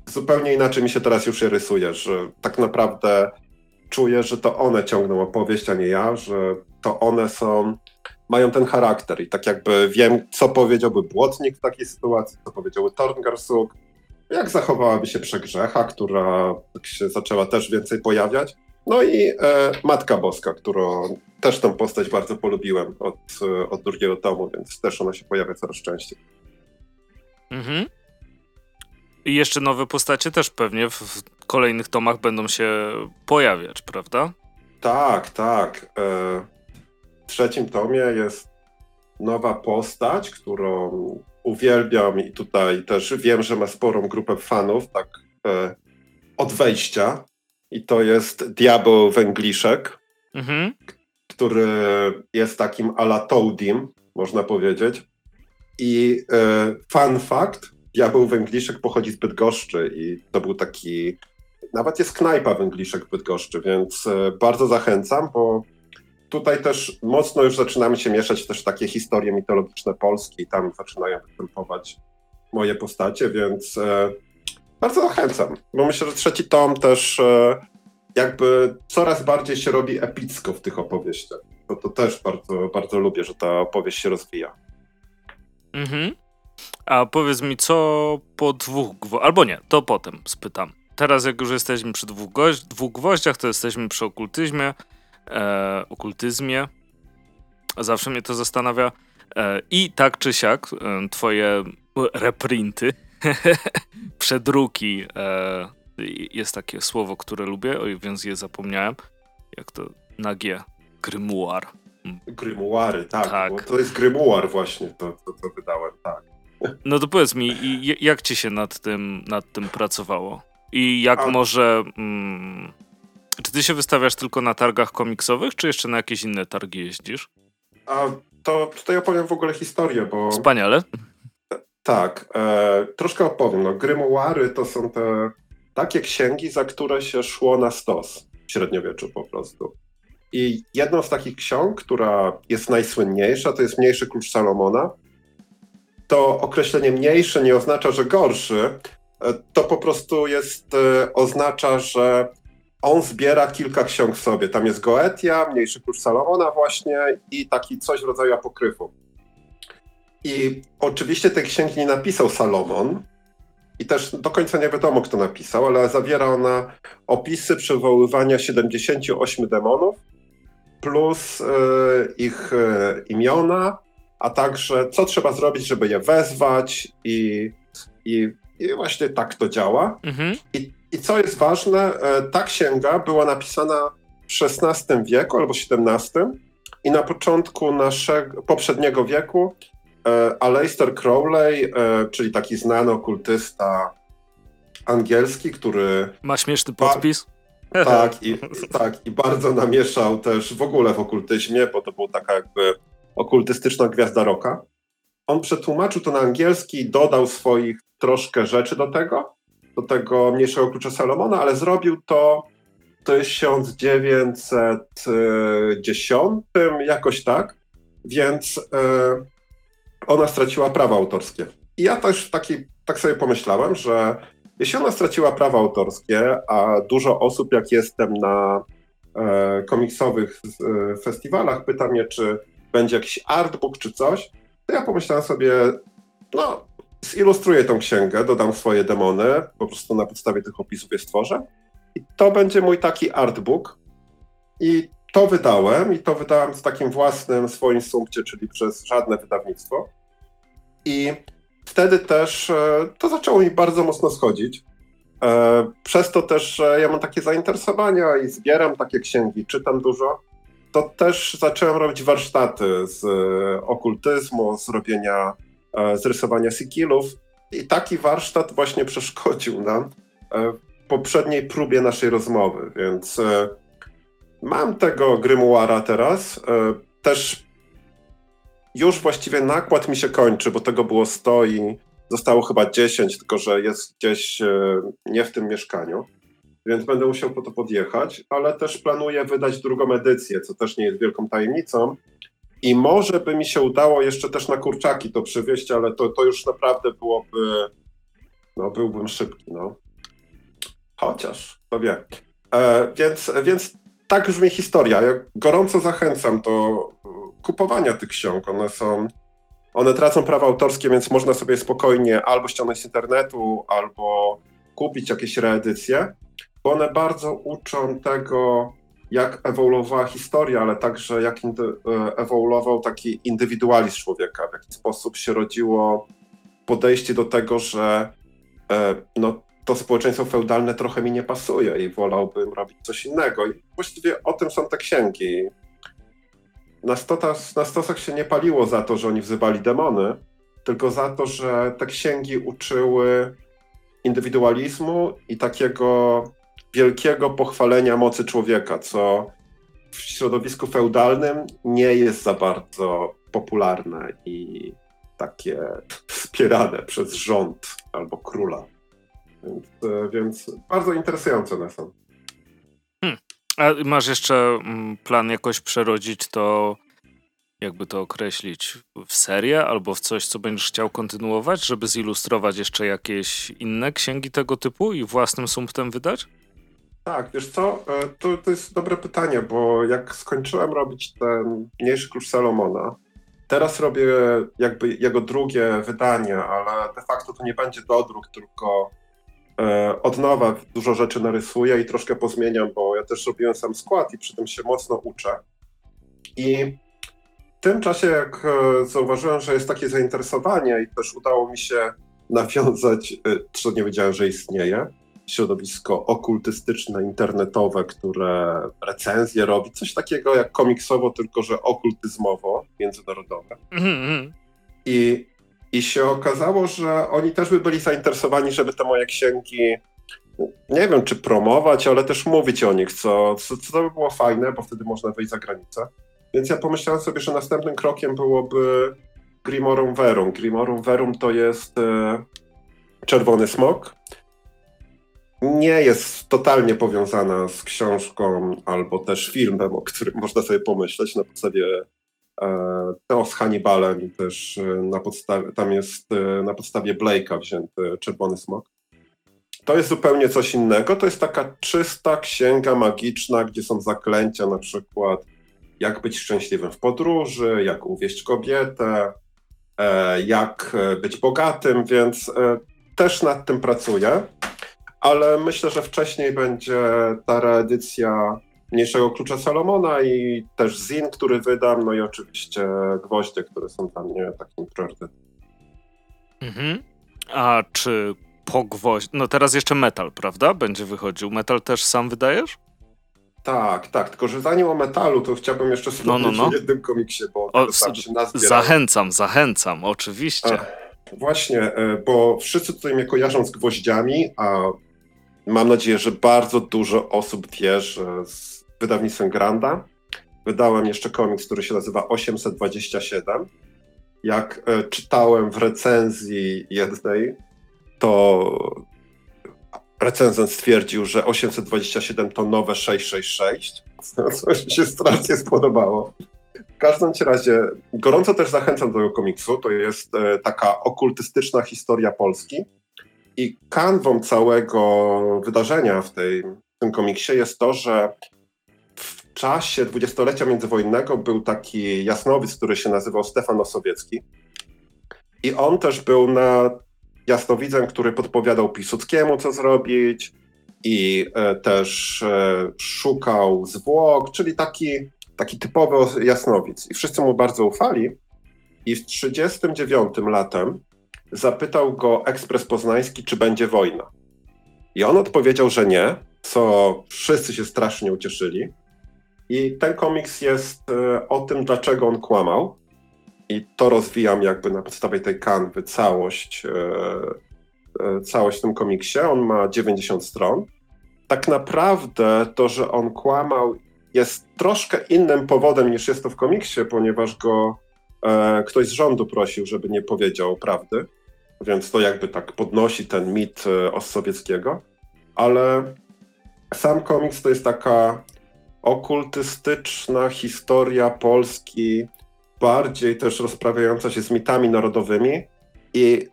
zupełnie inaczej mi się teraz już je rysuje, że tak naprawdę czuję, że to one ciągną opowieść, a nie ja, że to one są, mają ten charakter i tak jakby wiem, co powiedziałby Błotnik w takiej sytuacji, co powiedziałby Torngarsuk, jak zachowałaby się Przegrzecha, która tak się zaczęła też więcej pojawiać. No i e, Matka Boska, którą też tą postać bardzo polubiłem od, od drugiego tomu, więc też ona się pojawia coraz częściej. Mhm. I jeszcze nowe postacie też pewnie w kolejnych tomach będą się pojawiać, prawda? Tak, tak. E, w trzecim tomie jest nowa postać, którą uwielbiam i tutaj też wiem, że ma sporą grupę fanów, tak e, od wejścia. I to jest Diabeł Węgliszek, mhm. który jest takim ala Toadim, można powiedzieć. I e, fun fact, Diabeł Węgliszek pochodzi z Bydgoszczy i to był taki, nawet jest knajpa Węgliszek w Bydgoszczy, więc e, bardzo zachęcam, bo tutaj też mocno już zaczynamy się mieszać też takie historie mitologiczne polskie i tam zaczynają występować moje postacie, więc e, bardzo zachęcam, bo myślę, że trzeci tom też e, jakby coraz bardziej się robi epicko w tych opowieściach. Bo to też bardzo, bardzo lubię, że ta opowieść się rozwija. Mhm. A powiedz mi, co po dwóch gwoździach, albo nie, to potem spytam. Teraz jak już jesteśmy przy dwóch, dwóch gwoździach, to jesteśmy przy okultyzmie, e, okultyzmie. Zawsze mnie to zastanawia. E, I tak czy siak, e, twoje reprinty, przedruki, e, jest takie słowo, które lubię, oj, więc je zapomniałem. Jak to na G? Grymuar. Grymuary, tak. tak. to jest grymuar właśnie, to, to, to wydałem, tak. No to powiedz mi, jak ci się nad tym, nad tym pracowało? I jak A... może... Mm, czy ty się wystawiasz tylko na targach komiksowych, czy jeszcze na jakieś inne targi jeździsz? A to tutaj opowiem w ogóle historię, bo... Wspaniale. Tak, e, troszkę opowiem. No, grymuary to są te takie księgi, za które się szło na stos w średniowieczu po prostu. I jedną z takich ksiąg, która jest najsłynniejsza, to jest Mniejszy Klucz Salomona. To określenie mniejszy nie oznacza, że gorszy, e, to po prostu jest, e, oznacza, że on zbiera kilka ksiąg w sobie. Tam jest Goetia, Mniejszy Klucz Salomona właśnie i taki coś w rodzaju apokryfu. I oczywiście tej księgi nie napisał Salomon, i też do końca nie wiadomo, kto napisał, ale zawiera ona opisy przywoływania 78 demonów plus y, ich y, imiona, a także co trzeba zrobić, żeby je wezwać i, i, i właśnie tak to działa. Mhm. I, I co jest ważne, y, ta księga była napisana w XVI wieku albo XVII i na początku naszego poprzedniego wieku E, Aleister Crowley, e, czyli taki znany okultysta angielski, który... Ma śmieszny podpis. Tak i, tak, i bardzo namieszał też w ogóle w okultyzmie, bo to był taka jakby okultystyczna gwiazda roka. On przetłumaczył to na angielski, dodał swoich troszkę rzeczy do tego, do tego mniejszego klucza Salomona, ale zrobił to w 1910, jakoś tak, więc... Ona straciła prawa autorskie. I ja też taki, tak sobie pomyślałem, że jeśli ona straciła prawa autorskie, a dużo osób, jak jestem na e, komiksowych e, festiwalach, pyta mnie, czy będzie jakiś artbook czy coś, to ja pomyślałem sobie, no, zilustruję tą księgę, dodam swoje demony, po prostu na podstawie tych opisów je stworzę. I to będzie mój taki artbook. I to wydałem, i to wydałem z takim własnym swoim sumpcie, czyli przez żadne wydawnictwo. I wtedy też e, to zaczęło mi bardzo mocno schodzić. E, przez to też, że ja mam takie zainteresowania i zbieram takie księgi, czytam dużo, to też zacząłem robić warsztaty z e, okultyzmu, z robienia, z rysowania sikilów. I taki warsztat właśnie przeszkodził nam w poprzedniej próbie naszej rozmowy, więc mam tego grymuara teraz. Też już właściwie nakład mi się kończy, bo tego było 100 i zostało chyba 10, tylko że jest gdzieś e, nie w tym mieszkaniu. więc będę musiał po to podjechać, ale też planuję wydać drugą edycję, co też nie jest wielką tajemnicą. I może by mi się udało jeszcze też na kurczaki to przywieźć, ale to, to już naprawdę byłoby, no byłbym szybki, no. Chociaż, to wie. E, więc, więc tak brzmi historia. Ja gorąco zachęcam do kupowania tych ksiąg. One są, one tracą prawa autorskie, więc można sobie spokojnie albo ściągnąć z internetu, albo kupić jakieś reedycje, bo one bardzo uczą tego, jak ewoluowała historia, ale także jak e, ewoluował taki indywidualizm człowieka, w jaki sposób się rodziło podejście do tego, że e, no, to społeczeństwo feudalne trochę mi nie pasuje i wolałbym robić coś innego. I właściwie o tym są te księgi. Na, stotas, na stosach się nie paliło za to, że oni wzywali demony, tylko za to, że te księgi uczyły indywidualizmu i takiego wielkiego pochwalenia mocy człowieka, co w środowisku feudalnym nie jest za bardzo popularne i takie wspierane przez rząd albo króla. Więc, e, więc bardzo interesujące one są. Hmm. A masz jeszcze mm, plan jakoś przerodzić to, jakby to określić, w serię albo w coś, co będziesz chciał kontynuować, żeby zilustrować jeszcze jakieś inne księgi tego typu i własnym sumptem wydać? Tak, wiesz co, e, to, to jest dobre pytanie, bo jak skończyłem robić ten mniejszy klucz Salomona, teraz robię jakby jego drugie wydanie, ale de facto to nie będzie dodruk, tylko od nowa dużo rzeczy narysuję i troszkę pozmieniam, bo ja też robiłem sam skład i przy tym się mocno uczę. I w tym czasie, jak e, zauważyłem, że jest takie zainteresowanie i też udało mi się nawiązać, co nie wiedziałem, że istnieje, środowisko okultystyczne, internetowe, które recenzje robi, coś takiego jak komiksowo, tylko że okultyzmowo, międzynarodowe. Mm-hmm. I, I się okazało, że oni też by byli zainteresowani, żeby te moje księgi, nie wiem czy promować, ale też mówić o nich, co, co, co by było fajne, bo wtedy można wyjść za granicę. Więc ja pomyślałem sobie, że następnym krokiem byłoby Grimorum Verum. Grimorum Verum to jest e, czerwony smok, nie jest totalnie powiązana z książką albo też filmem, o którym można sobie pomyśleć na podstawie e, Teo z Hannibalem też e, na podstawie, tam jest e, na podstawie Blake'a wzięty Czerwony Smok. To jest zupełnie coś innego. To jest taka czysta księga magiczna, gdzie są zaklęcia na przykład jak być szczęśliwym w podróży, jak uwieść kobietę, jak być bogatym, więc też nad tym pracuję ale myślę, że wcześniej będzie ta reedycja Mniejszego Klucza Salomona i też Zin, który wydam, no i oczywiście Gwoździe, które są dla mnie takim priorytetem. Mhm. A czy po gwoździe, no teraz jeszcze Metal, prawda? Będzie wychodził. Metal też sam wydajesz? Tak, tak, tylko że zanim o metalu, to chciałbym jeszcze wspomnieć no, no, no. o jednym komiksie, bo o, tam się Zachęcam, zachęcam, oczywiście. A, właśnie, e, bo wszyscy tutaj mnie kojarzą z gwoździami, a Mam nadzieję, że bardzo dużo osób wie, że z wydawnictwem Granda wydałem jeszcze komiks, który się nazywa 827. Jak e, czytałem w recenzji jednej, to recenzent stwierdził, że 827 to nowe 666, co mi się strasznie spodobało. W każdym razie gorąco też zachęcam do tego komiksu. To jest e, taka okultystyczna historia Polski i kanwą całego wydarzenia w, tej, w tym komiksie jest to, że czasie dwudziestolecia międzywojennego był taki jasnowic, który się nazywał Stefan Osowiecki. I on też był na jasnowidzem, który podpowiadał Piłsudskiemu, co zrobić i e, też e, szukał zwłok, czyli taki, taki typowy jasnowic. I wszyscy mu bardzo ufali. I w 1939 latem zapytał go ekspres poznański, czy będzie wojna. I on odpowiedział, że nie, co wszyscy się strasznie ucieszyli. I ten komiks jest e, o tym, dlaczego on kłamał. I to rozwijam jakby na podstawie tej kanwy całość, e, e, całość w tym komiksie. On ma 90 stron. Tak naprawdę to, że on kłamał, jest troszkę innym powodem niż jest to w komiksie, ponieważ go ktoś z rządu prosił, żeby nie powiedział prawdy. Więc to jakby tak podnosi ten mit Ossowieckiego, ale sam komiks to jest taka okultystyczna historia Polski, bardziej też rozprawiająca się z mitami narodowymi i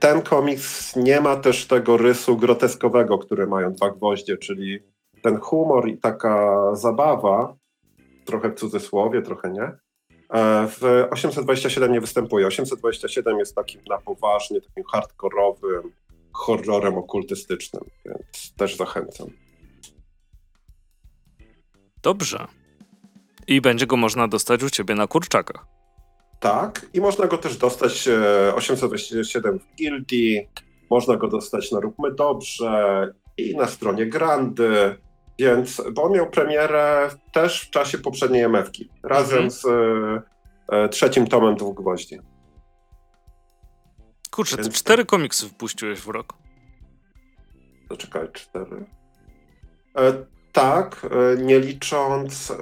ten komiks nie ma też tego rysu groteskowego, który mają dwa gwoździe, czyli ten humor i taka zabawa, trochę w cudzysłowie, trochę nie, e, w 827 nie występuje. 827 jest takim na poważnie, takim hardkorowym horrorem okultystycznym, więc też zachęcam. Dobrze. I będzie go można dostać u ciebie na kurczakach. Tak, i można go też dostać 827 e, w Guildy, można go dostać na Róbmy Dobrze i na stronie Grandy, więc, bo on miał premierę też w czasie poprzedniej MF-ki, razem mhm. z e, e, trzecim tomem Dwóch Gwoździ. Kurczę, więc... cztery komiksy wpuściłeś w rok. Zaczekaj, cztery? E, tak, e, nie licząc e,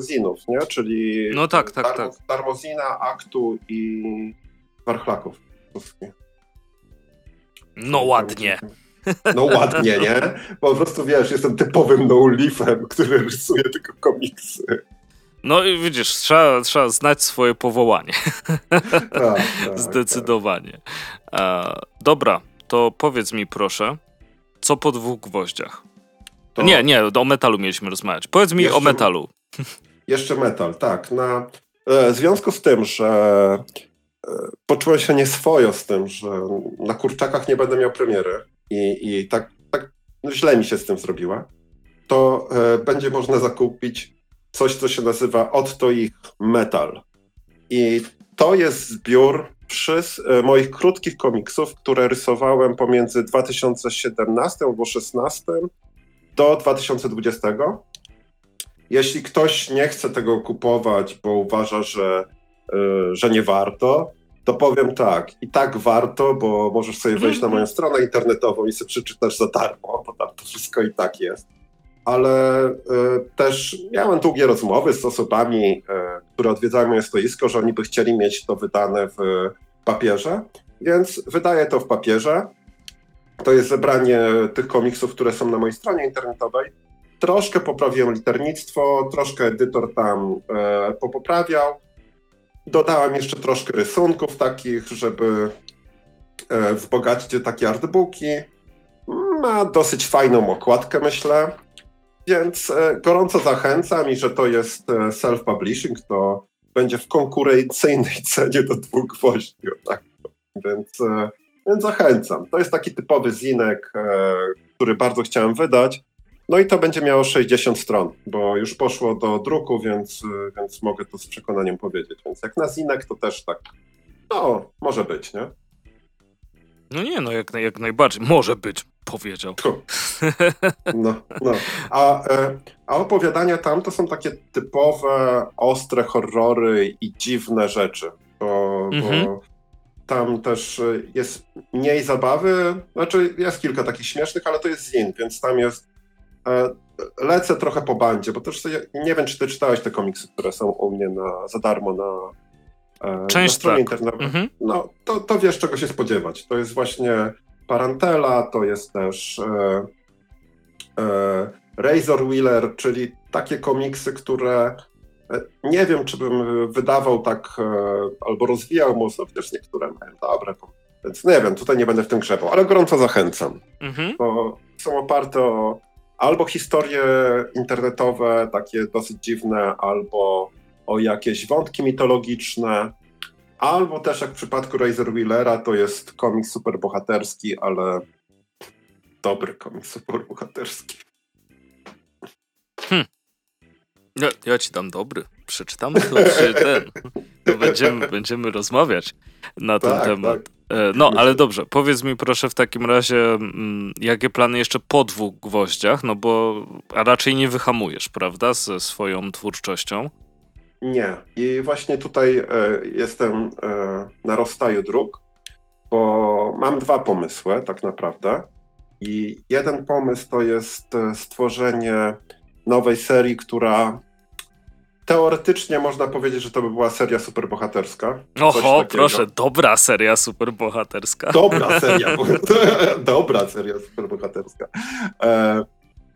zinów, nie? Czyli no tak, tak, darmo, tak. Darmozina, Aktu i Warchlaków. No ładnie. No ładnie, nie? Po prostu wiesz, jestem typowym no-leafem, który rysuje tylko komiksy. No i widzisz, trzeba, trzeba znać swoje powołanie. Tak, tak, Zdecydowanie. Tak. dobra, to powiedz mi proszę, co po dwóch gwoździach? To... Nie, nie, o metalu mieliśmy rozmawiać. Powiedz mi jeszcze, o metalu. Jeszcze metal, tak. Na, e, w związku z tym, że e, poczułem się nieswojo z tym, że na kurczakach nie będę miał premiery i, i tak, tak źle mi się z tym zrobiła, to e, będzie można zakupić coś, co się nazywa Otto ich Metal. I to jest zbiór przez e, moich krótkich komiksów, które rysowałem pomiędzy 2017 albo 2016 do 2020. Jeśli ktoś nie chce tego kupować, bo uważa, że, yy, że nie warto, to powiem tak, i tak warto, bo możesz sobie wejść na moją stronę internetową i sobie przeczytasz za darmo, bo tam to wszystko i tak jest. Ale y, też miałem długie rozmowy z osobami, y, które odwiedzają moje stoisko, że oni by chcieli mieć to wydane w papierze, więc wydaję to w papierze. To jest zebranie tych komiksów, które są na mojej stronie internetowej. Troszkę poprawiłem liternictwo, troszkę edytor tam e, popoprawiał. Dodałem jeszcze troszkę rysunków takich, żeby e, wzbogacić takie artbooki. Ma dosyć fajną okładkę, myślę. Więc e, gorąco zachęcam i że to jest e, self-publishing, to będzie w konkurencyjnej cenie do dwóch gwoździ. Tak. Więc e, więc zachęcam. To jest taki typowy zinek, e, który bardzo chciałem wydać. No i to będzie miało 60 stron, bo już poszło do druku, więc, e, więc mogę to z przekonaniem powiedzieć. Więc jak na zinek, to też tak, no, może być, nie? No nie, no jak, jak najbardziej. Może być, powiedział. No, no. A, e, a opowiadania tam to są takie typowe, ostre horrory i dziwne rzeczy. Bo, mhm. bo tam też e, jest mniej zabawy, znaczy jest kilka takich śmiesznych, ale to jest zin, więc tam jest e, lecę trochę po bandzie, bo też nie wiem, czy ty czytałeś te komiksy, które są u mnie na, za darmo na, e, Część na stronie tak. internetowej. Mhm. No, to, to wiesz, czego się spodziewać. To jest właśnie Parantela, to jest też e, e, Razor Wheeler, czyli takie komiksy, które nie wiem, czy bym wydawał tak e, albo rozwijał mocno, chociaż niektóre mają dobre. Więc nie wiem, tutaj nie będę w tym grzebał, ale gorąco zachęcam. Mhm. Bo są oparte o albo historie internetowe, takie dosyć dziwne, albo o jakieś wątki mitologiczne, albo też jak w przypadku Razor Wheelera to jest komiks superbohaterski, ale dobry komiks superbohaterski. Hmm. Ja, ja ci dam dobry. Przeczytamy to, czy ten. To będziemy, będziemy rozmawiać na ten tak, temat. Tak. E, no, ale dobrze, powiedz mi proszę w takim razie, mm, jakie plany jeszcze po dwóch gwoździach, no bo a raczej nie wyhamujesz, prawda, ze swoją twórczością? Nie. I właśnie tutaj e, jestem e, na rozstaju dróg, bo mam dwa pomysły tak naprawdę. I jeden pomysł to jest e, stworzenie nowej serii, która teoretycznie można powiedzieć, że to by była seria superbohaterska. Oho, proszę, dobra seria superbohaterska. Dobra seria, dobra seria superbohaterska. E,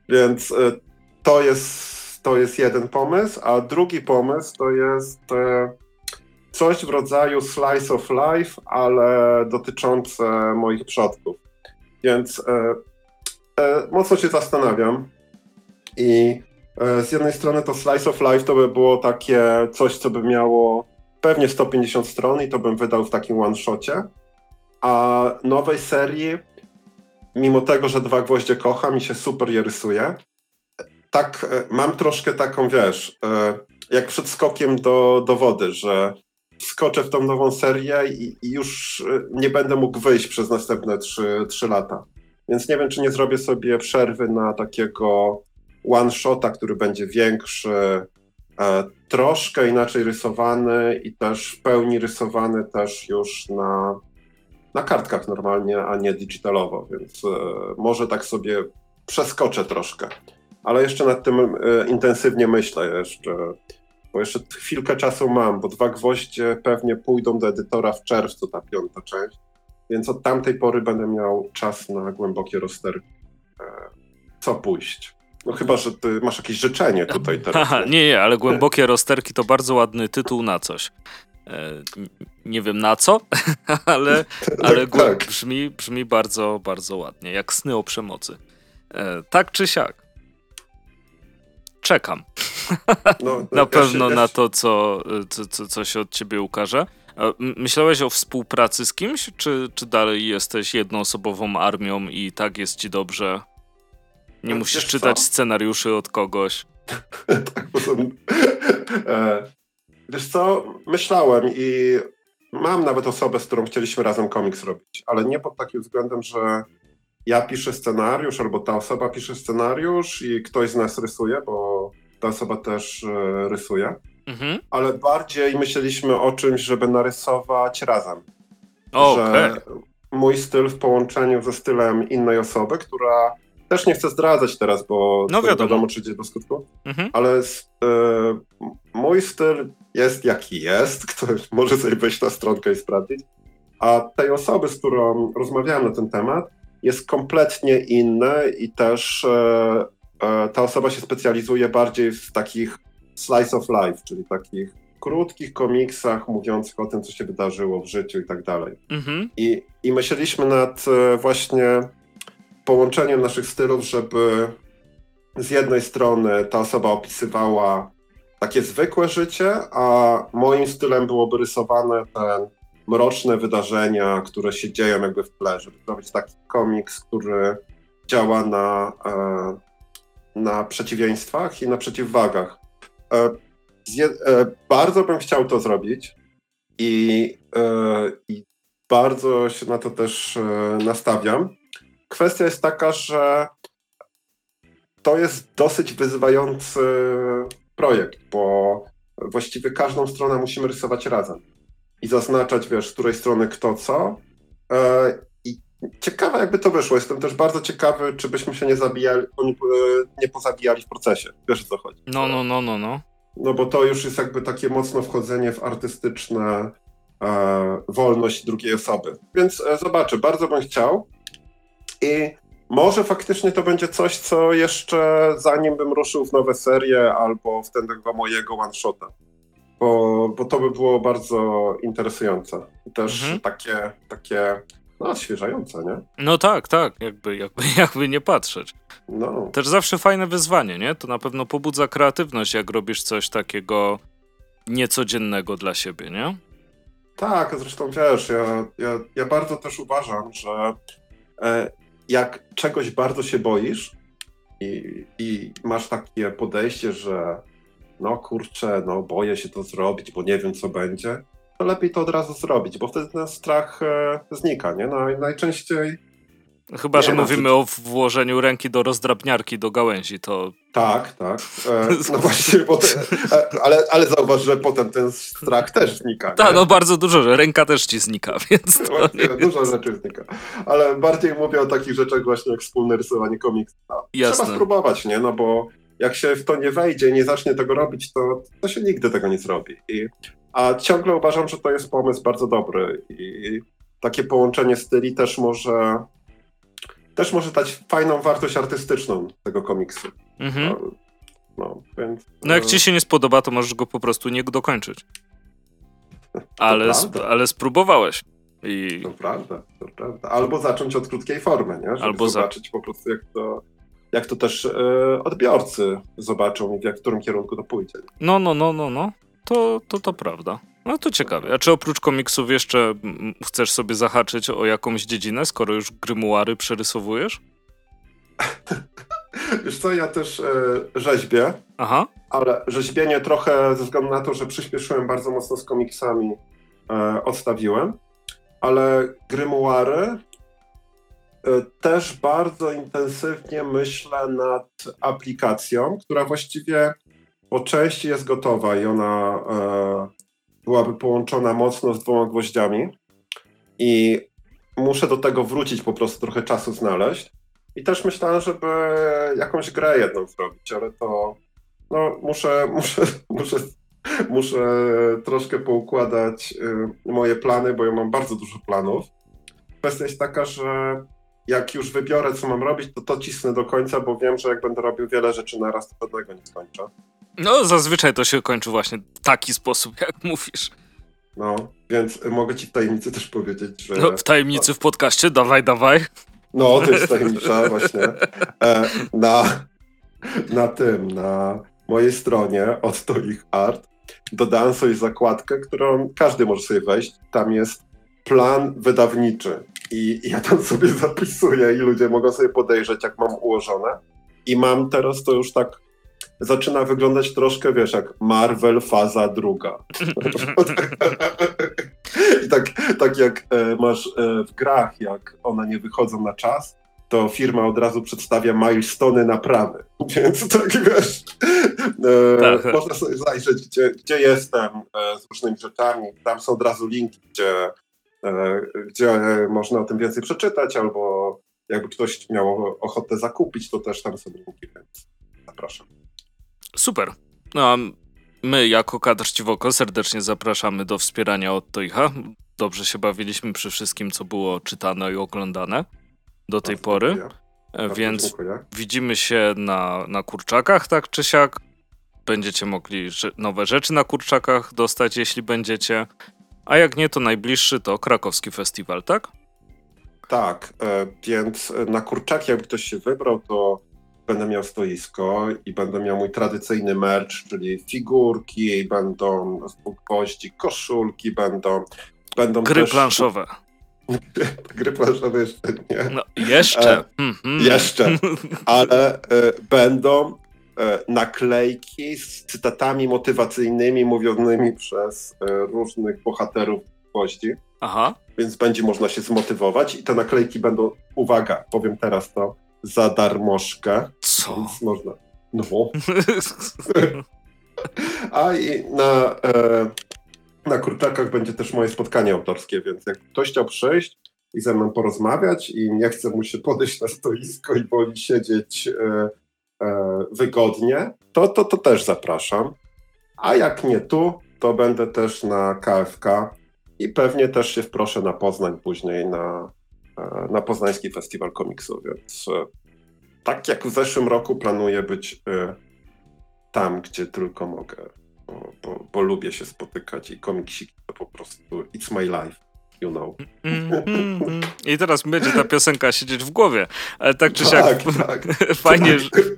Więc y, to jest, to jest jeden pomysł, a drugi pomysł to jest y, coś w rodzaju slice of life, ale dotyczące moich przodków. Więc y, mocno się zastanawiam i z jednej strony to slice of life to by było takie coś, co by miało pewnie 150 stron i to bym wydał w takim one-shocie, a nowej serii mimo tego, że dwa gwoździe kocham i się super je rysuje, tak e, mam troszkę taką, wiesz, e, jak przed skokiem do, do wody, że skoczę w tą nową serię i, i już e, nie będę mógł wyjść przez następne trzy, trzy lata. Więc nie wiem, czy nie zrobię sobie przerwy na takiego one-shota, który będzie większy, troszkę inaczej rysowany i też w pełni rysowany też już na, na kartkach normalnie, a nie digitalowo, więc e, może tak sobie przeskoczę troszkę. Ale jeszcze nad tym e, intensywnie myślę jeszcze, bo jeszcze chwilkę czasu mam, bo dwa gwoździe pewnie pójdą do edytora w czerwcu, ta piąta część, więc od tamtej pory będę miał czas na głębokie rozterki. E, co pójść? No chyba, że ty masz jakieś życzenie tutaj teraz. Aha, nie, nie, ale głębokie rozterki to bardzo ładny tytuł na coś. E, nie wiem na co, ale, ale tak. brzmi, brzmi bardzo, bardzo ładnie, jak sny o przemocy. E, tak czy siak. Czekam. No, na ja pewno się, ja się... na to, co, co, co, co się od ciebie ukaże. Myślałeś o współpracy z kimś, czy, czy dalej jesteś jednoosobową armią i tak jest ci dobrze? Nie musisz czytać co? scenariuszy od kogoś. tak, bo e, Wiesz co, myślałem i mam nawet osobę, z którą chcieliśmy razem komiks robić, ale nie pod takim względem, że ja piszę scenariusz albo ta osoba pisze scenariusz i ktoś z nas rysuje, bo ta osoba też e, rysuje, mhm. ale bardziej myśleliśmy o czymś, żeby narysować razem. O, że okay. mój styl w połączeniu ze stylem innej osoby, która też nie chcę zdradzać teraz, bo no wiadomo. wiadomo, czy idzie do skutku, mhm. ale y, mój styl jest jaki jest, ktoś może sobie wejść na stronkę i sprawdzić, a tej osoby, z którą rozmawiałem na ten temat, jest kompletnie inny i też e, e, ta osoba się specjalizuje bardziej w takich slice of life, czyli takich krótkich komiksach mówiących o tym, co się wydarzyło w życiu i tak dalej. Mhm. I, I myśleliśmy nad e, właśnie połączeniem naszych stylów, żeby z jednej strony ta osoba opisywała takie zwykłe życie, a moim stylem byłoby rysowane te mroczne wydarzenia, które się dzieją jakby w tle, żeby zrobić taki komiks, który działa na, e, na przeciwieństwach i na przeciwwagach. E, e, bardzo bym chciał to zrobić i, i bardzo się na to też nastawiam. Kwestia jest taka, że to jest dosyć wyzywający projekt, bo właściwie każdą stronę musimy rysować razem i zaznaczać, wiesz, z której strony kto co. E, I ciekawe, jakby to wyszło. Jestem też bardzo ciekawy, czy byśmy się nie zabijali, nie pozabijali w procesie. Wiesz o co chodzi? No, no, no, no, no. No bo to już jest jakby takie mocno wchodzenie w artystyczne e, wolność drugiej osoby. Więc e, zobaczę, bardzo bym chciał. I może faktycznie to będzie coś, co jeszcze zanim bym ruszył w nowe serie albo w tego mojego one-shota. Bo, bo to by było bardzo interesujące. I też mhm. takie, takie no, odświeżające, nie? No tak, tak, jakby, jakby, jakby nie patrzeć. No. Też zawsze fajne wyzwanie, nie? To na pewno pobudza kreatywność, jak robisz coś takiego niecodziennego dla siebie, nie? Tak, zresztą wiesz, ja, ja, ja bardzo też uważam, że e, jak czegoś bardzo się boisz i, i masz takie podejście, że no kurczę, no boję się to zrobić, bo nie wiem co będzie, to lepiej to od razu zrobić, bo wtedy ten strach e, znika, nie? No, najczęściej Chyba, że mówimy o włożeniu ręki do rozdrabniarki do gałęzi, to. Tak, tak. E, no właśnie, potem, e, ale, ale zauważ, że potem ten strach też znika. Tak, no bardzo dużo, że ręka też ci znika, więc. To właśnie, Dużo rzeczy znika. Ale bardziej mówię o takich rzeczach właśnie jak wspólne rysowanie komiksu. Trzeba spróbować, nie? No bo jak się w to nie wejdzie, nie zacznie tego robić, to, to się nigdy tego nie zrobi. I, a ciągle uważam, że to jest pomysł bardzo dobry i takie połączenie styli też może też może dać fajną wartość artystyczną tego komiksu. Mhm. No, no, więc, No jak e, ci się nie spodoba, to możesz go po prostu nie dokończyć. Ale, sp- ale spróbowałeś. I To prawda, to prawda. Albo zacząć od krótkiej formy, nie? Żeby Albo za- zobaczyć po prostu, jak to, jak to też e, odbiorcy zobaczą, w jak, w którym kierunku to pójdzie. no, no, no, no, no. To, to, to prawda. No to ciekawe. A czy oprócz komiksów jeszcze chcesz sobie zahaczyć o jakąś dziedzinę, skoro już grymuary przerysowujesz? Wiesz co, ja też e, rzeźbię, Aha. ale rzeźbienie trochę ze względu na to, że przyspieszyłem bardzo mocno z komiksami, e, odstawiłem, ale grymuary e, też bardzo intensywnie myślę nad aplikacją, która właściwie po części jest gotowa i ona e, byłaby połączona mocno z dwoma gwoździami i muszę do tego wrócić, po prostu trochę czasu znaleźć. I też myślałem, żeby jakąś grę jedną zrobić, ale to no, muszę, muszę, muszę, muszę troszkę poukładać y, moje plany, bo ja mam bardzo dużo planów. Kwestia jest taka, że jak już wybiorę, co mam robić, to to cisnę do końca, bo wiem, że jak będę robił wiele rzeczy na raz, to żadnego nie skończę. No zazwyczaj to się kończy właśnie w taki sposób, jak mówisz. No, więc mogę ci w tajemnicy też powiedzieć, że... No, w tajemnicy w podcaście, dawaj, dawaj. No, to jest tajemnicza właśnie. E, na, na tym, na mojej stronie od to ich art dodałem sobie zakładkę, którą każdy może sobie wejść. Tam jest plan wydawniczy i ja tam sobie zapisuję i ludzie mogą sobie podejrzeć, jak mam ułożone. I mam teraz to już tak zaczyna wyglądać troszkę, wiesz, jak Marvel faza druga. I tak, tak jak e, masz e, w grach, jak one nie wychodzą na czas, to firma od razu przedstawia milestone naprawy. Więc tak wiesz, e, Tak. można sobie zajrzeć, gdzie, gdzie jestem e, z różnymi rzeczami. Tam są od razu linki, gdzie, e, gdzie można o tym więcej przeczytać, albo jakby ktoś miał ochotę zakupić, to też tam są linki, więc zapraszam. Super. No a my jako kadr Ściwoko serdecznie zapraszamy do wspierania od Toicha. Dobrze się bawiliśmy przy wszystkim, co było czytane i oglądane do tej Bardzo pory. dziękuję. E, Więc dziękuję. widzimy się na, na kurczakach, tak czy siak. Będziecie mogli nowe rzeczy na kurczakach dostać, jeśli będziecie. A jak nie, to najbliższy to krakowski festiwal, tak? Tak, e, więc na kurczaki, jakby ktoś się wybrał, to będę miał stoisko i będę miał mój tradycyjny merch, czyli figurki, będą gwoździ, koszulki, będą. będą Gry też... planszowe. Gry planszowe jeszcze nie. No, jeszcze. E, Mhm. Jeszcze. Ale e, będą e, naklejki z cytatami motywacyjnymi mówionymi przez e, różnych bohaterów gwoździ. Aha. więc będzie można się zmotywować i te naklejki będą, uwaga, powiem teraz to, za darmożkę, Co? więc można, no, a i na, e, na kurczakach będzie też moje spotkanie autorskie, więc jak ktoś chciał przyjść i ze mną porozmawiać i nie chce mu się podejść na stoisko i woli siedzieć e, e, wygodnie, to, to, to też zapraszam. A jak nie tu, to będę też na KFK i pewnie też się wproszę na Poznań później na, na Poznański Festiwal Komiksu, więc e, tak jak w zeszłym roku planuję być e, tam, gdzie tylko mogę, bo, bo, bo lubię się spotykać i komiksiki to po prostu it's my life, you know. Mhm. I teraz będzie ta piosenka siedzieć w głowie. Ale tak czy siak, Tak, tak. fajnie, tak. że,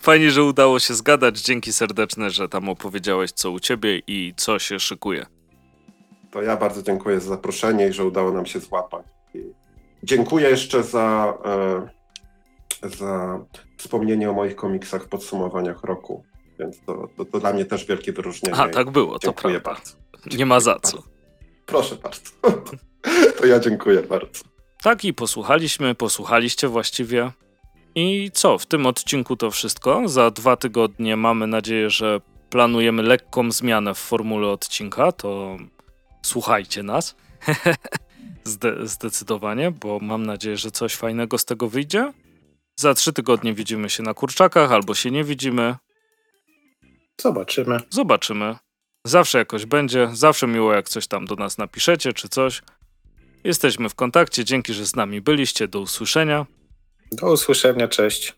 fajnie, że udało się zgadać. Dzięki serdeczne, że tam opowiedziałeś, co u ciebie i co się szykuje. To ja bardzo dziękuję za zaproszenie i że udało nam się złapać. Dziękuję jeszcze za, e, za wspomnienie o moich komiksach w podsumowaniach roku. Więc to, to, to dla mnie też wielkie wyróżnienie. Aha, tak było, to Dziękuję prawda. bardzo. Nie ma za co. Proszę bardzo. To ja dziękuję bardzo. Tak i posłuchaliśmy, posłuchaliście właściwie. I co, w tym odcinku to wszystko. Za dwa tygodnie mamy nadzieję, że planujemy lekką zmianę w formule odcinka, to słuchajcie nas. Zde- zdecydowanie, bo mam nadzieję, że coś fajnego z tego wyjdzie. Za trzy tygodnie widzimy się na kurczakach, albo się nie widzimy. Zobaczymy. Zobaczymy. Zawsze jakoś będzie. Zawsze miło, jak coś tam do nas napiszecie czy coś. Jesteśmy w kontakcie. Dzięki, że z nami byliście. Do usłyszenia. Do usłyszenia, cześć.